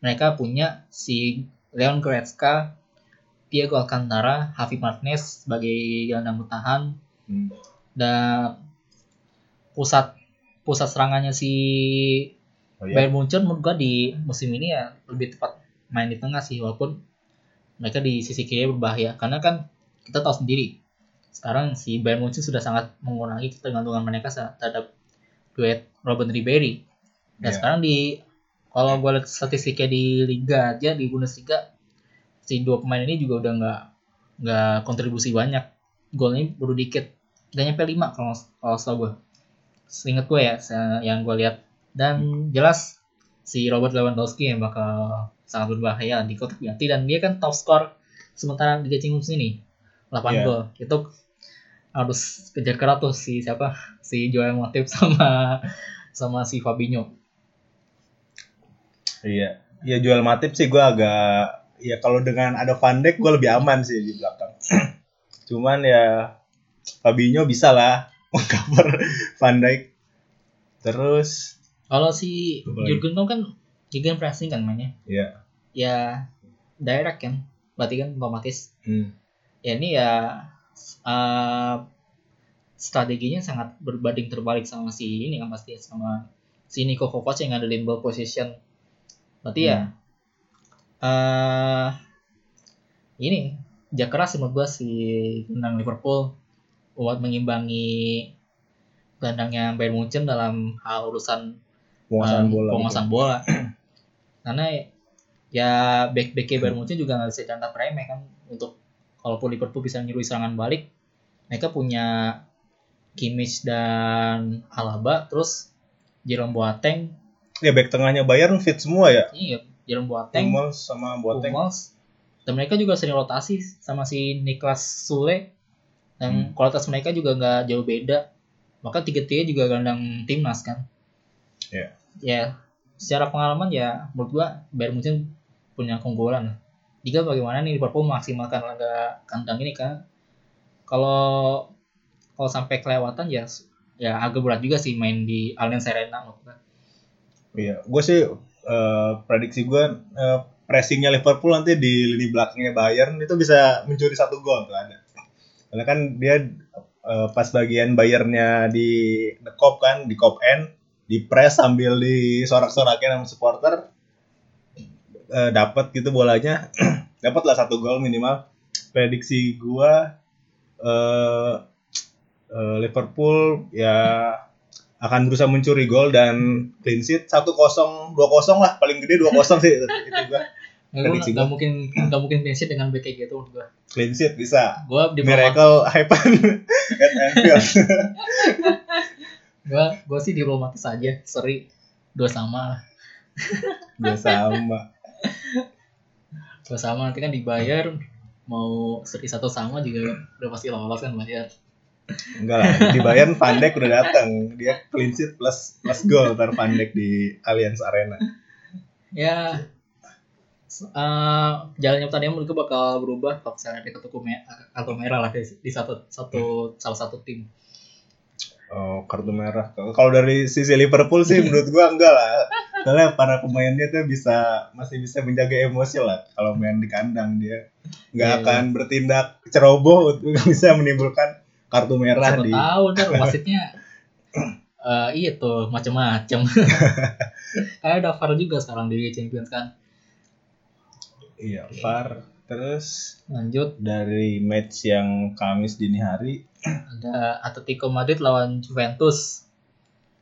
mereka punya si Leon Goretzka, Diego Alcantara, Javi Martinez sebagai gelandang bertahan Hmm. dan pusat pusat serangannya si Oh, iya. Bayern Munchen menurut gua di musim ini ya lebih tepat main di tengah sih walaupun mereka di sisi kiri berbahaya karena kan kita tahu sendiri sekarang si Bayern Munchen sudah sangat mengurangi ketergantungan mereka terhadap duet Robin Ribery dan Iya. sekarang di kalau gue lihat statistiknya di Liga aja di Bundesliga si dua pemain ini juga udah nggak nggak kontribusi banyak. Golnya baru dikit. Gak nyampe 5 kalau kalau setahu gue seingat gue ya yang gue lihat dan jelas si Robert Lewandowski yang bakal sangat berbahaya di kotak penalti dan dia kan top skor sementara Liga Champions ini. 8 Iya. gol. Itu harus kejar keras tuh si siapa? Si Joel Matip sama sama si Fabinho Iya. Ya jual Matip sih gue agak ya kalau dengan ada Van Dijk gue lebih aman sih di belakang. Cuman ya Fabinho bisa lah mengcover Van Dijk. Terus kalau si? Jurgen Klopp kan gegen pressing kan mainnya ya ya direct kan berarti kan otomatis hmm, ya ini ya eh, strateginya sangat berbanding terbalik sama si ini kan pasti sama si Niko Kovac yang ada ball position berarti ya eh ini kerja keras sih menurut gua si gelandang Liverpool buat mengimbangi gelandangnya Bayern Munchen dalam hal urusan penguasaan eh, bola. gitu. penguasaan bola. Karena ya back back Bayern Munchen juga nggak bisa dianggap remeh kan untuk kalaupun Liverpool bisa nyerui serangan balik, mereka punya Kimmich dan Alaba, terus Jerome Boateng, Ya back tengahnya Bayern fit semua ya. iya Jerome Boateng, Hummels sama Boateng. Hummels, dan mereka juga sering rotasi sama si Niklas Sule, Hmm. dan kualitas mereka juga nggak jauh beda. Maka tiga-tiga juga gelandang timnas kan. Iya. Ya, secara pengalaman ya menurut gua Bayern Munchen punya keunggulan. Liga bagaimana nih Liverpool maksimalkan laga kandang ini kan? Kalau kalau sampai kelewatan ya ya agak berat juga sih main di Allianz Arena menurut gua. Iya, gue sih eh, prediksi gue eh, pressingnya Liverpool nanti di lini belakangnya Bayern itu bisa mencuri satu gol tuh ada. Karena kan dia eh, pas bagian Bayernnya di the cop kan, di cop end, di press sambil disorak-sorakin sama supporter eh, dapat gitu bolanya, dapatlah satu gol minimal. Prediksi gua eh, eh, Liverpool ya akan berusaha mencuri gol dan clean sheet. 1-0 2-0 lah. Paling gede 2-0 sih. Itu, itu gua. Prediksi mungkin nggak mungkin clean sheet dengan back kayak gitu menurut gua. clean sheet bisa. Gua di miracle happen at Anfield. Gua gua sih diplomatis aja, seri dua sama lah. dua sama. Dua sama nanti kan dibayar. Mau seri satu sama juga udah pasti lolos kan bayar. Enggak lah di Bayern Van Dijk udah datang dia clean sheet plus plus gol ntar Van Dijk di Allianz Arena. Ya eh, jalannya pertandingan menurut bakal berubah kalau misalnya ada kartu me- kartu merah lah di, di satu satu salah satu tim. oh kartu merah. Kalau dari sisi Liverpool sih menurut gua enggak lah. Soalnya para pemainnya tuh bisa masih bisa menjaga emosi lah kalau main di kandang dia. Nggak Iya, akan bertindak ceroboh untuk bisa menimbulkan kartu merah Siapa di tahu ntar wasitnya iya tuh macam-macam. Kayak ada VAR juga sekarang di Champions kan. iya VAR terus Lanjut dari match yang Kamis dini hari ada Atletico Madrid lawan Juventus.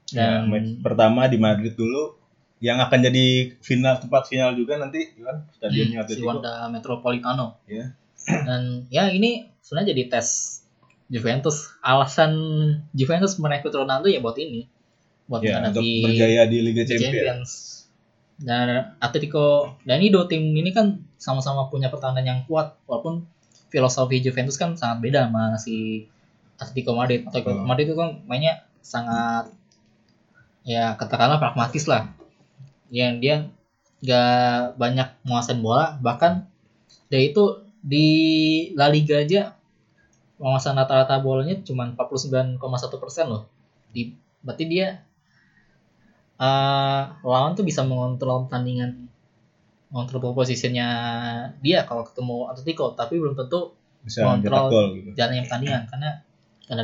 ya, Dan match pertama di Madrid dulu yang akan jadi final tempat final juga nanti kan stadionnya Hmm, si Atletico Wanda Metropolitano. ya Dan ya ini sebenarnya jadi tes Juventus. Alasan Juventus merekrut Ronaldo ya buat ini. Buat ya untuk berjaya di Liga Champions Champions. Dan Atletico dan ini dua tim ini kan sama-sama punya pertahanan yang kuat walaupun filosofi Juventus kan sangat beda sama si Atletico Madrid. Atletico Hmm. Madrid itu kan mainnya sangat ya katakanlah pragmatis lah. Yang dia nggak banyak menguasain bola bahkan dia itu di La Liga aja penguasaan rata-rata bolanya cuma 49,1 persen loh. Di, berarti dia eh lawan tuh bisa mengontrol pertandingan mengontrol posisinya dia kalau ketemu Atletico tapi belum tentu bisa gol gitu. jalannya pertandingan. Karena karena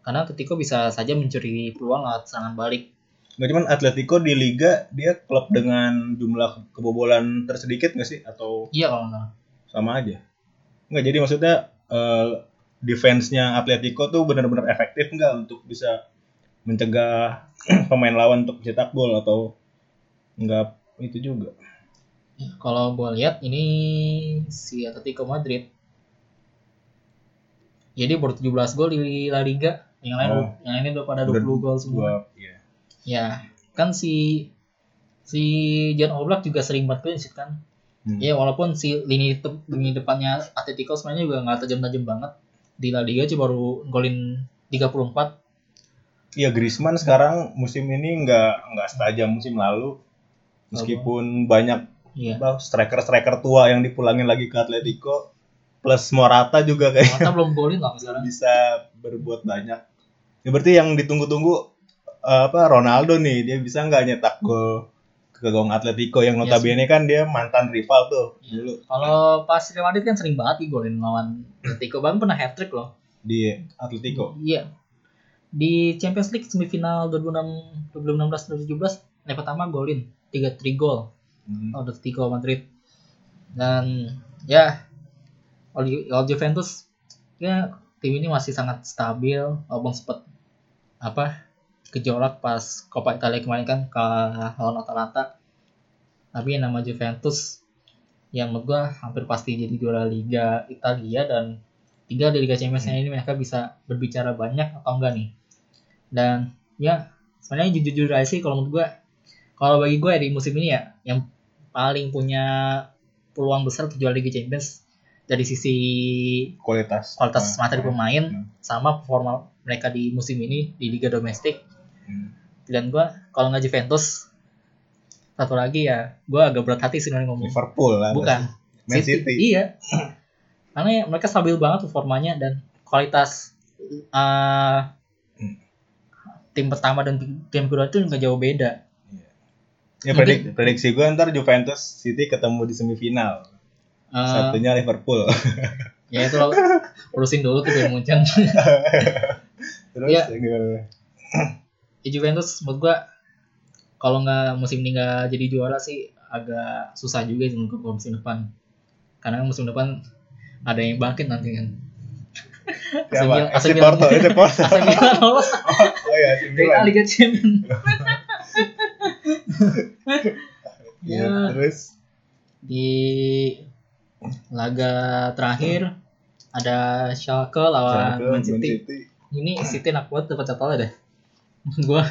karena Atletico bisa saja mencuri peluang lewat serangan balik. Nggak cuman Atletico di Liga dia klub dengan jumlah kebobolan tersedikit nggak sih? Atau iya kalau nggak sama aja? Nggak jadi maksudnya eh, defense-nya Atletico tuh benar-benar efektif nggak untuk bisa mencegah pemain lawan untuk cetak gol atau nggak itu juga? Kalau gue lihat ini si Atletico Madrid. Jadi baru 17 gol di La Liga. Yang lain Oh. yang lainnya udah pada 20 gol semua. gua ya ya kan si si Jan Oblak juga sering buat clean sheet kan. Hmm. ya walaupun si lini lini depannya Atletico sebenarnya juga nggak tajam-tajam banget di La Liga cuma baru golin 34 Iya Griezmann sekarang musim ini nggak nggak setajam musim lalu. Meskipun banyak iya. striker-striker tua yang dipulangin lagi ke Atletico plus Morata juga kayak Mata belum golin lah sekarang. bisa berbuat banyak. Ya berarti yang ditunggu-tunggu eh, apa Ronaldo nih dia bisa nggak nyetak gol ke gawang Atletico yang Iya notabene kan dia mantan rival tuh dulu kalau pas Real Madrid kan sering banget nih golin lawan Atletico bahkan pernah hat trick loh di Atletico. Iya. Di Champions League semifinal 2006 2016 2017 leg pertama golin 3 3 gol Hmm. Atletico Madrid. Dan ya kalau Juventus ya tim ini masih sangat stabil walaupun sempat apa gejolak pas Coppa Italia kemarin kan kalah lawan Atalanta. Tapi yang nama Juventus yang menurut gua hampir pasti jadi juara Liga Italia dan tinggal di Liga Champions ini mereka bisa berbicara banyak atau enggak nih. Dan ya sebenarnya jujur-jujur aja sih kalau menurut gua kalau bagi gue di musim ini ya yang paling punya peluang besar untuk juara Liga Champions dari sisi Kualitas. kualitas materi ah. pemain Hmm. sama performa mereka di musim ini di Liga Domestik Dan gua kalau nggak Juventus satu lagi ya gue agak berat hati sih ngomong Liverpool lah. bukan Man City. iya karena ya, mereka stabil banget performanya dan kualitas eh, tim pertama dan tim- kedua itu nggak jauh beda Ya predik, prediksi gue ntar Juventus City ketemu di semifinal. Eh, Satunya Liverpool. ya itu lo urusin dulu tuh Munchen Terus Iya. gimana? Ya Juventus menurut gua kalau nggak musim ini nggak jadi juara sih agak susah juga sih untuk musim depan karena musim depan ada yang bangkit nanti kan AC Siapa? AC Milan. Porto, FC Porto. AC Milan lolos Oh iya, AC dari Milan. Liga Champions Iya, ya terus di laga terakhir ada Schalke lawan Man City. Ini City enak banget dapat jadwalnya deh. Gua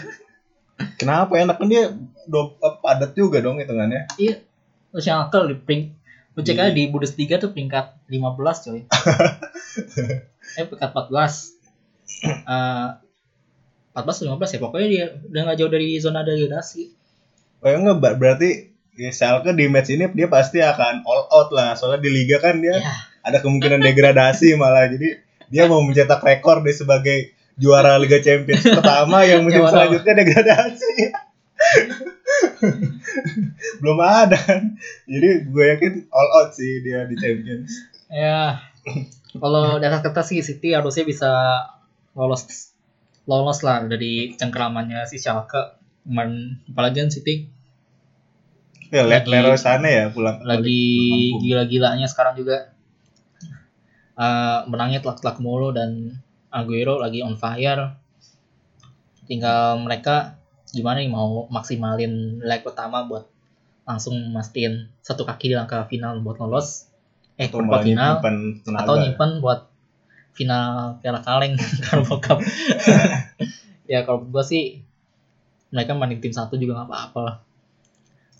Kenapa enak kan dia do, padat juga dong hitungannya. iya Schalke di pring lu cek Di- aja di Bundesliga tuh peringkat 15 coy. eh peringkat 14. Eh 14 15 ya pokoknya dia udah nggak jauh dari zona degradasi. Oh ya enggak, ber- berarti ya Schalke di match ini dia pasti akan all out lah. Soalnya di liga kan dia Ya. ada kemungkinan degradasi malah. Jadi dia mau mencetak rekor deh sebagai juara Liga Champions pertama yang musim mana? selanjutnya degradasi. Belum ada kan. Jadi gue yakin all out sih dia di Champions. Ya, kalau di atas kertas sih City harusnya bisa lolos lolos lah dari cengkeramannya si Schalke. Kemarin apalagi kan City Ya, Lagi- Leroy Sané ya pulang lagi gila-gilanya sekarang juga Eh, menangnya telak-telak mulu dan Aguero lagi on fire. Tinggal mereka gimana nih mau maksimalin leg pertama buat langsung mastiin satu kaki di langkah final buat lolos. Eh, atau malah final nyimpen tenaga. atau nyimpen buat final Piala Kaleng Carabao Cup. ya kalau gua sih mereka mainin tim satu juga nggak apa-apa lah.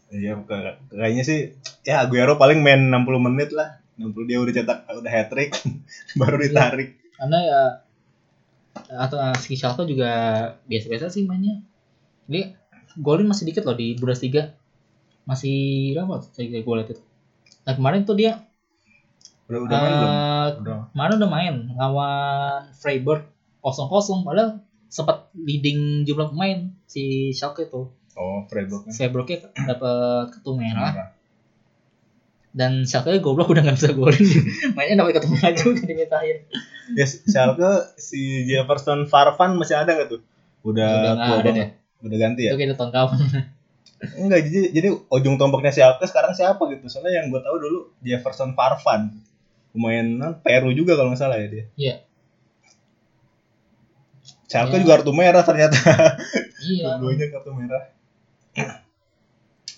Iya, kayak- kayaknya sih ya Aguero paling main 60 menit lah. 60 dia udah cetak udah hat trick baru Iya. ditarik. Karena ya atau uh, si Schalke juga biasa-biasa sih mainnya. Dia golin masih dikit loh di Bundesliga. Masih berapa saya gue lihat itu. Nah kemarin tuh dia Udah udah main belum? eh, Udah. kemarin udah main lawan Freiburg 0-0 padahal sempat leading jumlah pemain si Schalke tuh. Oh, Freiburg. Freiburgnya dapat kartu merah dan Schalke goblok udah nggak bisa golin mainnya dapat kartu merah juga dimintain Ya Schalke si Jefferson Farfan masih ada nggak tuh? Udah Udah tua ada banget. Udah ganti ya? itu kita tahun kapan Enggak, jadi jadi ujung tombaknya Schalke sekarang siapa gitu? Soalnya yang gue tahu dulu Jefferson Farfan. Pemain non, Peru juga kalau nggak salah ya dia. Iya. Schalke Ya. juga kartu merah ternyata. iya Dua-duanya kartu merah.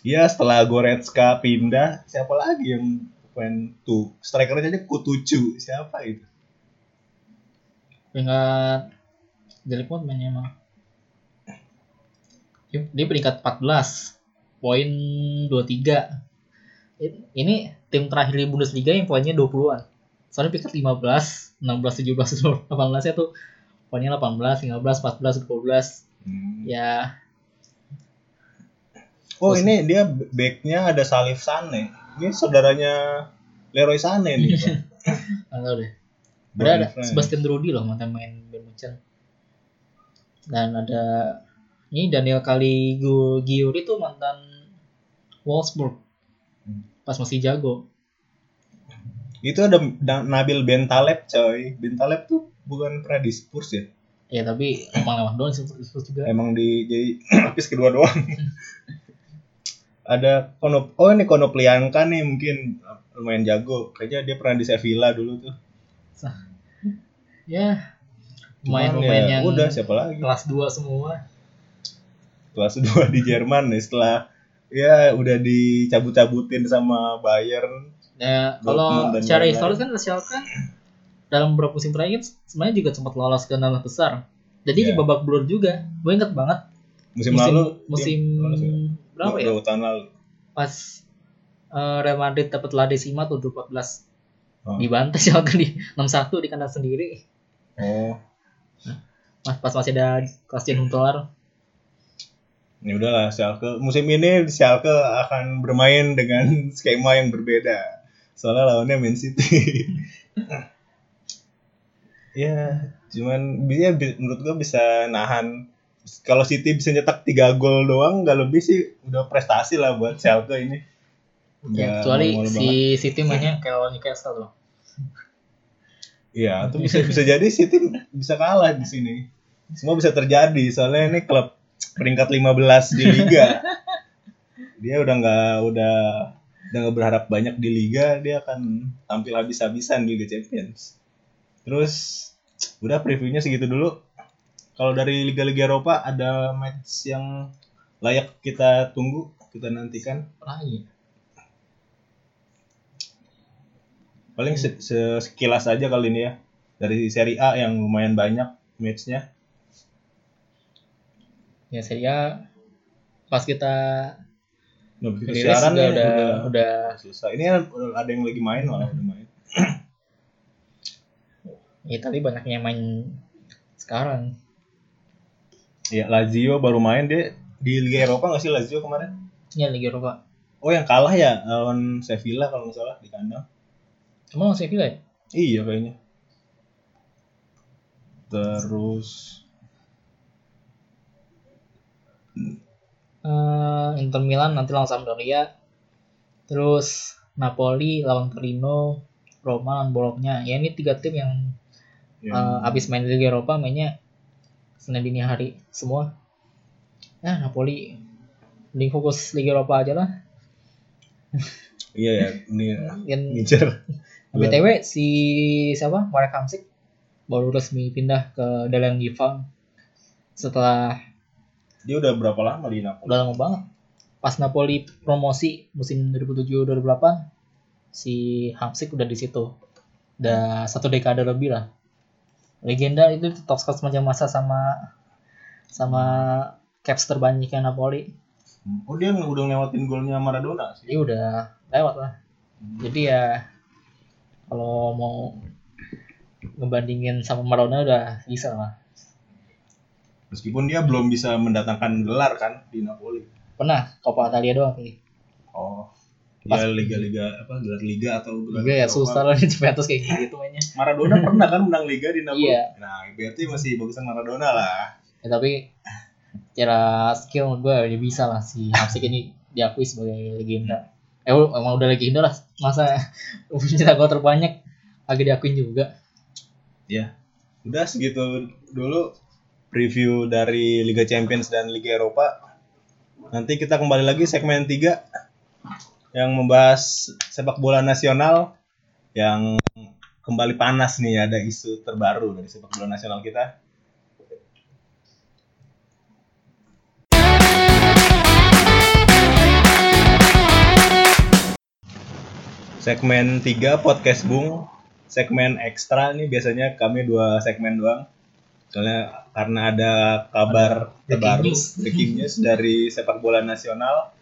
Iya, setelah Goretzka pindah, siapa lagi yang pemain tuh? Strikernya aja Kutucu. Siapa itu? peringkat Delikmont mainnya emang Dia- peringkat 14 poin 23 I- ini tim terakhir di Bundesliga yang poinnya 20-an soalnya peringkat 15 16 17 18 nya tuh poinnya 18 15 14 12 Hmm. ya Oh, ini dia backnya ada Salif Sane. Ini saudaranya Leroy Sane nih. Pak. nggak tahu deh ada. Sebastian Rudy loh mantan main Bayern Munchen dan ada ini Daniel Caligiuri Giuri tuh mantan Wolfsburg pas masih jago Itu ada Da- Nabil Bentaleb, coy. Bentaleb tuh bukan pernah di Spurs ya? ya tapi emang lewat doang sih Spurs juga Emang di jadi lapis kedua doang. ada Konop Oh, ini Konoplianka nih mungkin lumayan jago. Kayaknya dia pernah di Sevilla dulu tuh. ya pemain-pemain ya, yang udah siapa lagi? kelas 2 semua Kelas 2 di Jerman nih setelah ya udah dicabut-cabutin sama Bayern. ya kalau secara lain-lain. historis kan Schalke dalam beberapa musim terakhir sebenarnya juga sempat lolos ke enam besar jadi di Ya. babak belur juga gue inget banget Musim, lalu musim ya? berapa ya Dua tahun lalu. pas eh, Real Madrid dapat La Decima tuh 14 Oh. dibantai Schalke di 6-1 di kandang sendiri Oh, pas, pas masih ada Christian Huntelaar Ya udahlah Schalke musim ini Schalke akan bermain dengan skema yang berbeda. Soalnya lawannya Man City. ya, cuman dia bi- menurut gua bisa nahan kalau City bisa nyetak 3 gol doang nggak lebih sih udah prestasi lah buat Schalke ini. Ya, kecuali si banget. City mainnya kayak lawan Newcastle loh. Iya, itu bisa bisa jadi City bisa kalah di sini. Semua bisa terjadi soalnya ini klub peringkat 15 di liga. Dia udah nggak udah udah nggak berharap banyak di liga, dia akan tampil habis-habisan di Liga Champions. Terus udah previewnya segitu dulu. Kalau dari liga-liga Eropa ada match yang layak kita tunggu, kita nantikan. Lagi. Paling se- se- sekilas aja kali ini ya. Dari Serie A yang lumayan banyak matchnya. Ya Serie A pas kita Nah, rilis siaran nih, udah udah selesai. Ini ada yang lagi main malah udah main. ya tapi banyaknya yang main sekarang. Ya Lazio baru main dia di Liga Eropa nggak sih Lazio kemarin? Ya Liga Eropa. Oh yang kalah ya lawan Sevilla kalau nggak salah di kandang. Emang masih Sevilla ya? Iya kayaknya. Terus Eh, Inter Milan nanti lawan Sampdoria. Terus Napoli lawan Torino, Roma lawan Bologna. Ya ini tiga tim yang yang eh, abis main Liga Eropa mainnya Senin dini hari semua. Ya Napoli mending fokus Liga Eropa aja lah. iya ya ini Yang ngincer. BTW si siapa? Marek Hamsik baru resmi pindah ke Dalian Gifang setelah Dia udah berapa lama di Napoli? udah lama banget. Pas Napoli promosi musim 2007-2008 si Hamsik udah di situ. Udah satu dekade lebih lah. Legenda itu top score sepanjang masa sama sama caps terbanyaknya Napoli. Oh dia udah ngelewatin golnya Maradona sih. Dia udah lewat lah. Jadi ya kalau mau ngebandingin sama Maradona udah bisa lah. Meskipun dia belum bisa mendatangkan gelar kan di Napoli. Pernah Coppa Italia doang sih. Oh. Pas- Ya liga-liga apa gelar liga atau gelar Juga ya susah lah Juventus kayak gitu mainnya. Maradona pernah kan menang liga di Napoli. Iya. Nah, berarti masih bagusan Maradona lah. Ya, tapi secara skill gue ya bisa lah si Hamsik ini diakui sebagai legenda. Eh u- emang udah legenda lah masa pencetak gol terbanyak agak diakuin juga. Ya. Udah segitu dulu preview dari Liga Champions dan Liga Eropa. Nanti kita kembali lagi segmen 3 yang membahas sepak bola nasional yang kembali panas nih ada isu terbaru dari sepak bola nasional kita. Segmen 3 podcast Bung. Segmen ekstra nih biasanya kami dua segmen doang. Soalnya karena ada kabar terbaru, news. breaking news dari sepak bola nasional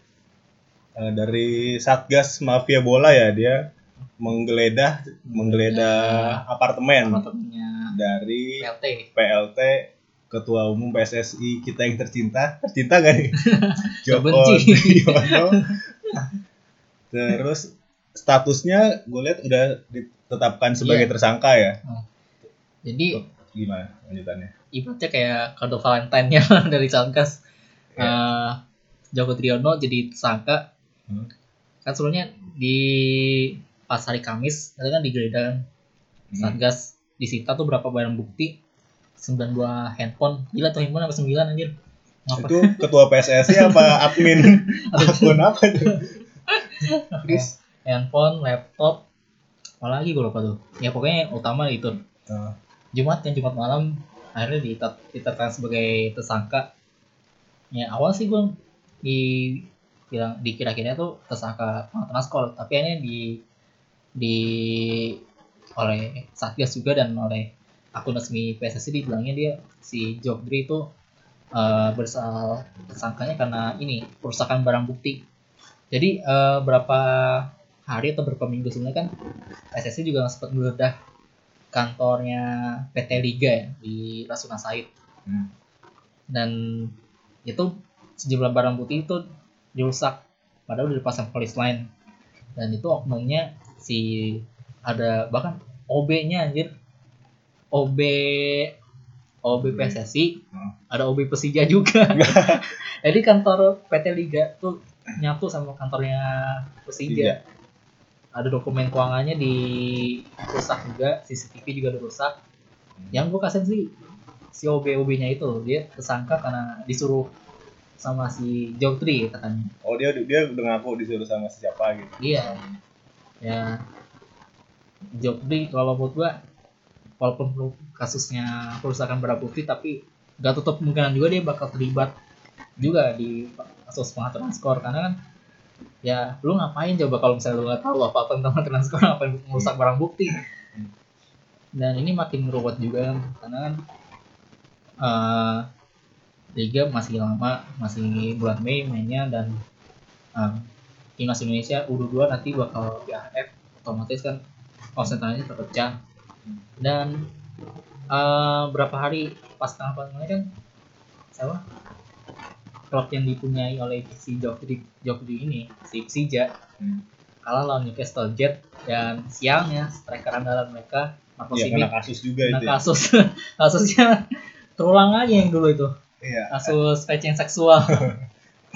dari Satgas Mafia Bola ya dia menggeledah menggeledah apartemen Temennya dari PLT. PLT Ketua Umum PSSI kita yang tercinta tercinta gak nih Joko. Driono terus statusnya gue lihat udah ditetapkan sebagai Iya. tersangka ya Jadi gimana lanjutannya ibaratnya kayak kado Valentine-nya dari Satgas. Eh, Joko Triono jadi tersangka. Hmm. Kan sebelumnya di pas hari Kamis itu kan digeledah kan. Hmm. Satgas disita tuh berapa barang bukti? 9 buah handphone. Gila tuh handphone sampai 9 anjir? Ngapa? Itu ketua PSSI apa admin? Akun apa tuh Terus? handphone laptop. Apalagi gue lupa tuh. Ya pokoknya utama itu. Nah, Jumat kan Jumat malam. Akhirnya ditet- ditetapkan sebagai tersangka. Ya awal sih gue di bilang dikira-kira tuh tersangka pengaturan skor tapi akhirnya di di oleh satgas juga dan oleh akun resmi PSSI dibilangnya dia si Jogdri itu eh, bersalah tersangkanya karena ini perusakan barang bukti. Jadi eh, berapa hari atau berapa minggu sebelumnya kan PSSI juga sempat menggeledah kantornya PT Liga ya di Rasuna Said. Hmm. dan itu sejumlah barang bukti itu dirusak padahal udah dipasang polis lain dan itu oknumnya si ada bahkan OB-nya anjir. OB OB PSSI Hmm. ada OB Persija juga. Jadi kantor PT Liga tuh nyatu sama kantornya Persija. Ada dokumen keuangannya dirusak juga CCTV juga dirusak yang gue kasihan sih si OB OB nya itu dia tersangka karena disuruh sama si Jogri katanya. Oh dia dia udah ngaku disuruh sama siapa gitu. iya. Ya. Jogri kalau menurut gua walaupun perlu- kasusnya perusahaan barang bukti tapi gak tutup kemungkinan juga dia bakal terlibat juga di kasus pengaturan skor karena kan ya lu ngapain coba kalau misalnya lu nggak tahu apa apa tentang pengaturan skor ngapain merusak barang bukti? Dan ini makin ruwet juga karena kan eh, liga masih lama masih bulan Mei mainnya dan eh, timnas Indonesia U22 nanti bakal di AFF otomatis kan konsentrasinya terpecah dan eh, berapa hari pas tanggal kemarin kan siapa klub yang dipunyai oleh si Jokri Jokri ini si Persija Hmm. kalah lawan Newcastle Jet dan siangnya striker andalan mereka Marco Iya Simic kena kasus juga kena itu. ya. kasus kasusnya terulang aja yang dulu itu Iya. kasus pelecehan seksual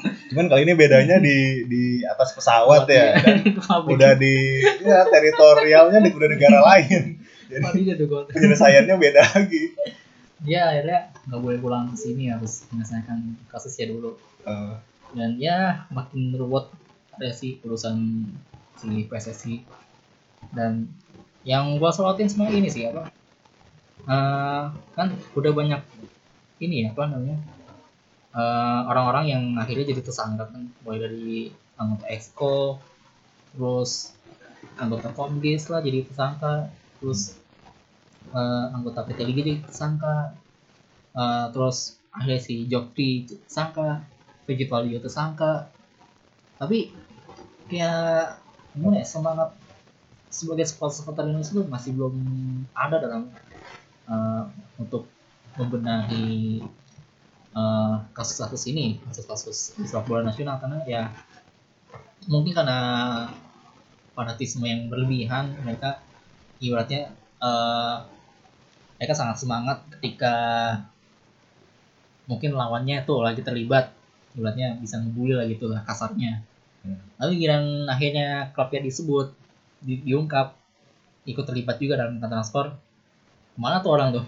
Cuman kali ini bedanya di di atas pesawat ya. Dan pabrik. udah di ya teritorialnya di udah negara lain. Jadi penyelesaiannya beda lagi. dia akhirnya nggak boleh pulang ke sini harus menyelesaikan kasusnya dulu Eh, dan ya makin ruwet ada sih urusan si PSSI dan yang gua sorotin semua ini sih apa Eh, kan udah banyak ini ya apa namanya eh, orang-orang yang akhirnya jadi tersangka kan. Mulai dari anggota exco terus anggota komdis lah jadi tersangka terus eh, anggota PT Liga jadi tersangka Eh, terus akhirnya si Jokri tersangka Vegetal juga tersangka. Tapi kayak gimana ya semangat sebagai supporter Indonesia itu masih belum ada dalam eh, untuk membenahi eh, kasus-kasus ini kasus-kasus sepak bola nasional. Karena ya mungkin karena fanatisme yang berlebihan mereka ibaratnya eh, mereka sangat semangat ketika mungkin lawannya tuh lagi terlibat ibaratnya bisa ngebully lah gitu lah kasarnya. Hmm. lalu giliran akhirnya klubnya disebut di- diungkap ikut terlibat juga dalam transfer mana tuh orang tuh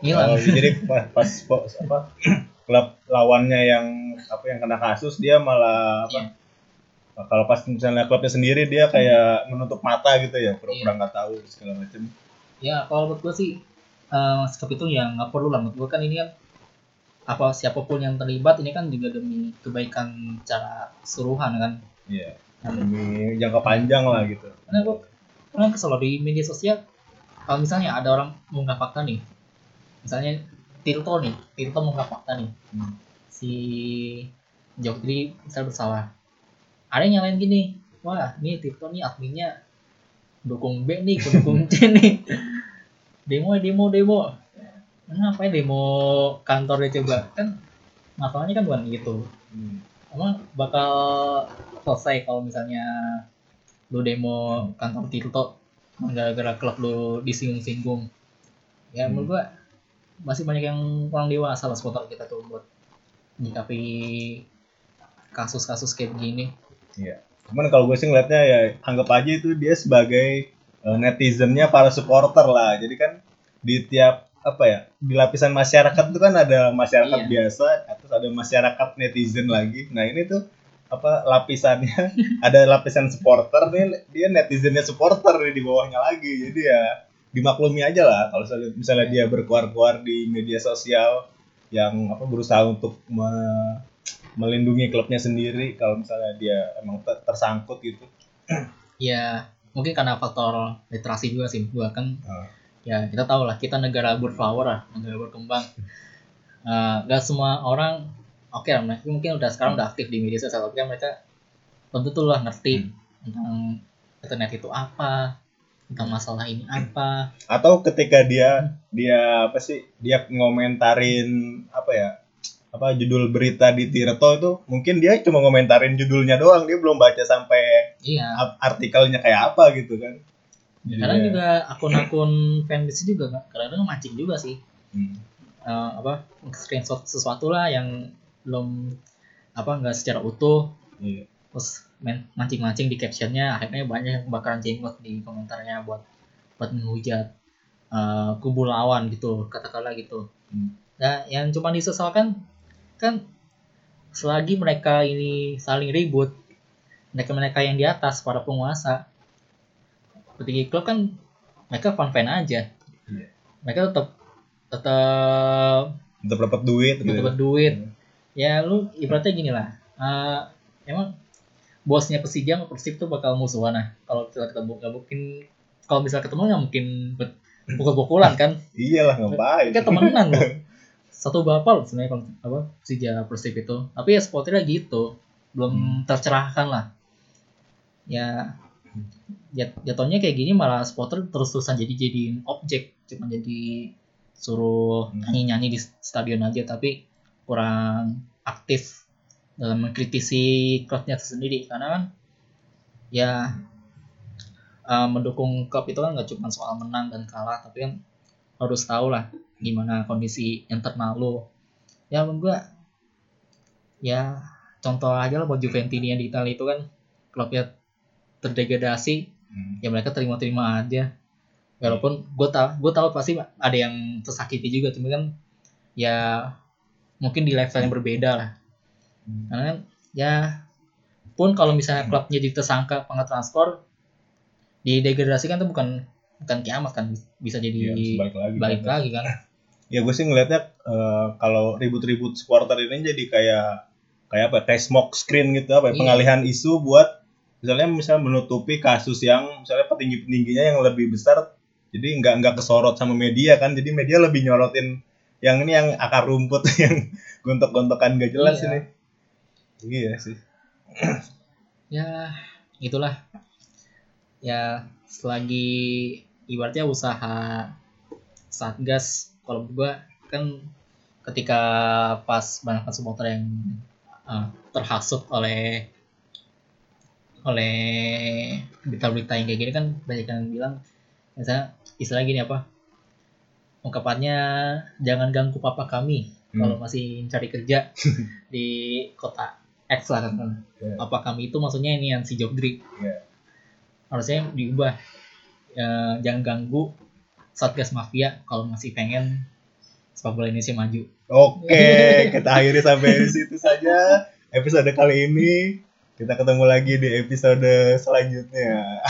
oh, hilang jadi pas, pas apa klub lawannya yang apa yang kena kasus dia malah apa Iya. kalau pas misalnya klubnya sendiri dia kayak menutup mata gitu ya pura-pura Iya. nggak tahu segala macam ya kalau menurut gue sih eh sikap itu ya nggak perlu lah. Menurut gue kan ini kan apa siapa pun yang terlibat ini kan juga demi kebaikan secara keseluruhan kan. Iya. demi jangka panjang lah gitu. Karena gue pernah kesel di media sosial kalau misalnya ada orang mengunggah fakta nih misalnya Tirto nih. Tirto mengunggah fakta nih? Hmm. si Jokri misalnya bersalah. Ada yang nyalain gini. Wah ini Tirto nih adminnya dukung B nih dukung C nih. Demo demo demo. Ngapain demo kantornya coba? Kan masalahnya kan bukan gitu. Hmm. emang bakal selesai kalau misalnya lu demo kantor Tirto gara-gara klub lu disinggung-singgung. Ya Hmm. menurut gua masih banyak yang kurang dewasa lah supporter kita tuh buat nyikapi kasus-kasus kayak begini Cuman kalau gue sih ngeliatnya ya anggap aja itu dia sebagai eh, netizennya para supporter lah. Jadi kan di tiap apa ya di lapisan masyarakat itu kan ada masyarakat Iya. biasa, terus ada masyarakat netizen lagi. Nah ini tuh apa lapisannya ada lapisan supporter nih dia netizennya supporter nih di bawahnya lagi. Jadi ya dimaklumi aja lah kalau misalnya, misalnya dia berkuar-kuar di media sosial yang apa berusaha untuk me- melindungi klubnya sendiri kalau misalnya dia emang ter- tersangkut gitu. ya mungkin karena faktor literasi juga sih gua kan Ah. ya kita tahu lah kita negara berflower lah negara berkembang gak semua orang oke lah mereka mungkin udah sekarang udah aktif di media sosial tapi kan mereka tentu tuh lah ngerti tentang internet itu apa tentang masalah ini apa. Atau ketika dia dia apa sih dia ngomentarin apa ya apa judul berita di Tirto itu mungkin dia cuma ngomentarin judulnya doang dia belum baca sampai iya. artikelnya kayak apa gitu kan. Jadi kadang ya, juga akun-akun fanbase juga nggak- kadang-kadang mancing juga sih. Hmm, Eh, apa screenshot sesuatu lah yang belum apa nggak secara utuh. Iya. terus mancing-mancing di captionnya akhirnya banyak yang kebakaran jenggot di komentarnya buat buat menghujat eh, kubu lawan gitu katakanlah gitu Hmm. nah yang cuma disesalkan kan selagi mereka ini saling ribut mereka mereka yang di atas para penguasa petinggi klub kan mereka fan fan aja Iya. mereka tetap tetap untuk dapat duit gitu. dapat duit ya lu ibaratnya gini lah eh, emang bosnya Persija sama Persib tuh bakal musuhan nah kalau kita ketemu nggak mungkin kalau misalnya ketemu nggak mungkin pukul-pukulan kan. Iyalah ngapain? Mereka temenan loh. Satu bapak loh sebenarnya kalau apa Persija Persib itu. Tapi ya sportnya gitu. Belum tercerahkan lah. Ya jat- jatuhnya kayak gini malah supporter terus-terusan jadi jadiin objek. Cuma jadi suruh Hmm. nyanyi-nyanyi di stadion aja tapi kurang aktif dalam mengkritisi klubnya sendiri karena kan ya eh, mendukung klub itu kan nggak cuma soal menang dan kalah tapi kan harus tahu lah gimana kondisi internal lo ya gua ya contoh aja lah buat Juventini yang di Italia itu kan klubnya terdegradasi Hmm. ya mereka terima-terima aja. Walaupun gue tau gue tahu pasti ada yang tersakiti juga cuma kan ya mungkin di level yang berbeda lah Hmm. karena kan ya pun kalau misalnya klubnya jadi tersangka pengetransfer di degradasi kan itu bukan bukan kiamat kan bisa jadi Iya, balik lagi balik lagi kan ya gue sih ngelihatnya eh, kalau ribut-ribut supporter ini jadi kayak kayak apa kayak smoke screen gitu apa ya, Iya. pengalihan isu buat misalnya misalnya menutupi kasus yang misalnya petinggi petingginya yang lebih besar jadi nggak nggak kesorot sama media kan jadi media lebih nyorotin yang ini yang akar rumput yang gontok-gontokan gak jelas Iya. ini iya sih. Ya itulah. Ya selagi ibaratnya usaha satgas kalau gua kan ketika pas banyak supporter yang uh, terhasut oleh oleh berita-berita yang kayak gini kan banyak yang bilang misalnya istilah gini apa? Ungkapannya jangan ganggu papa kami kalau masih cari kerja di kota X lah kan Iya. apa kami itu maksudnya ini yang si Jogdri Iya. harusnya diubah Ya, jangan ganggu satgas mafia kalau masih pengen sepak bola Indonesia maju Oke, kita akhiri sampai di situ saja episode kali ini. Kita ketemu lagi di episode selanjutnya.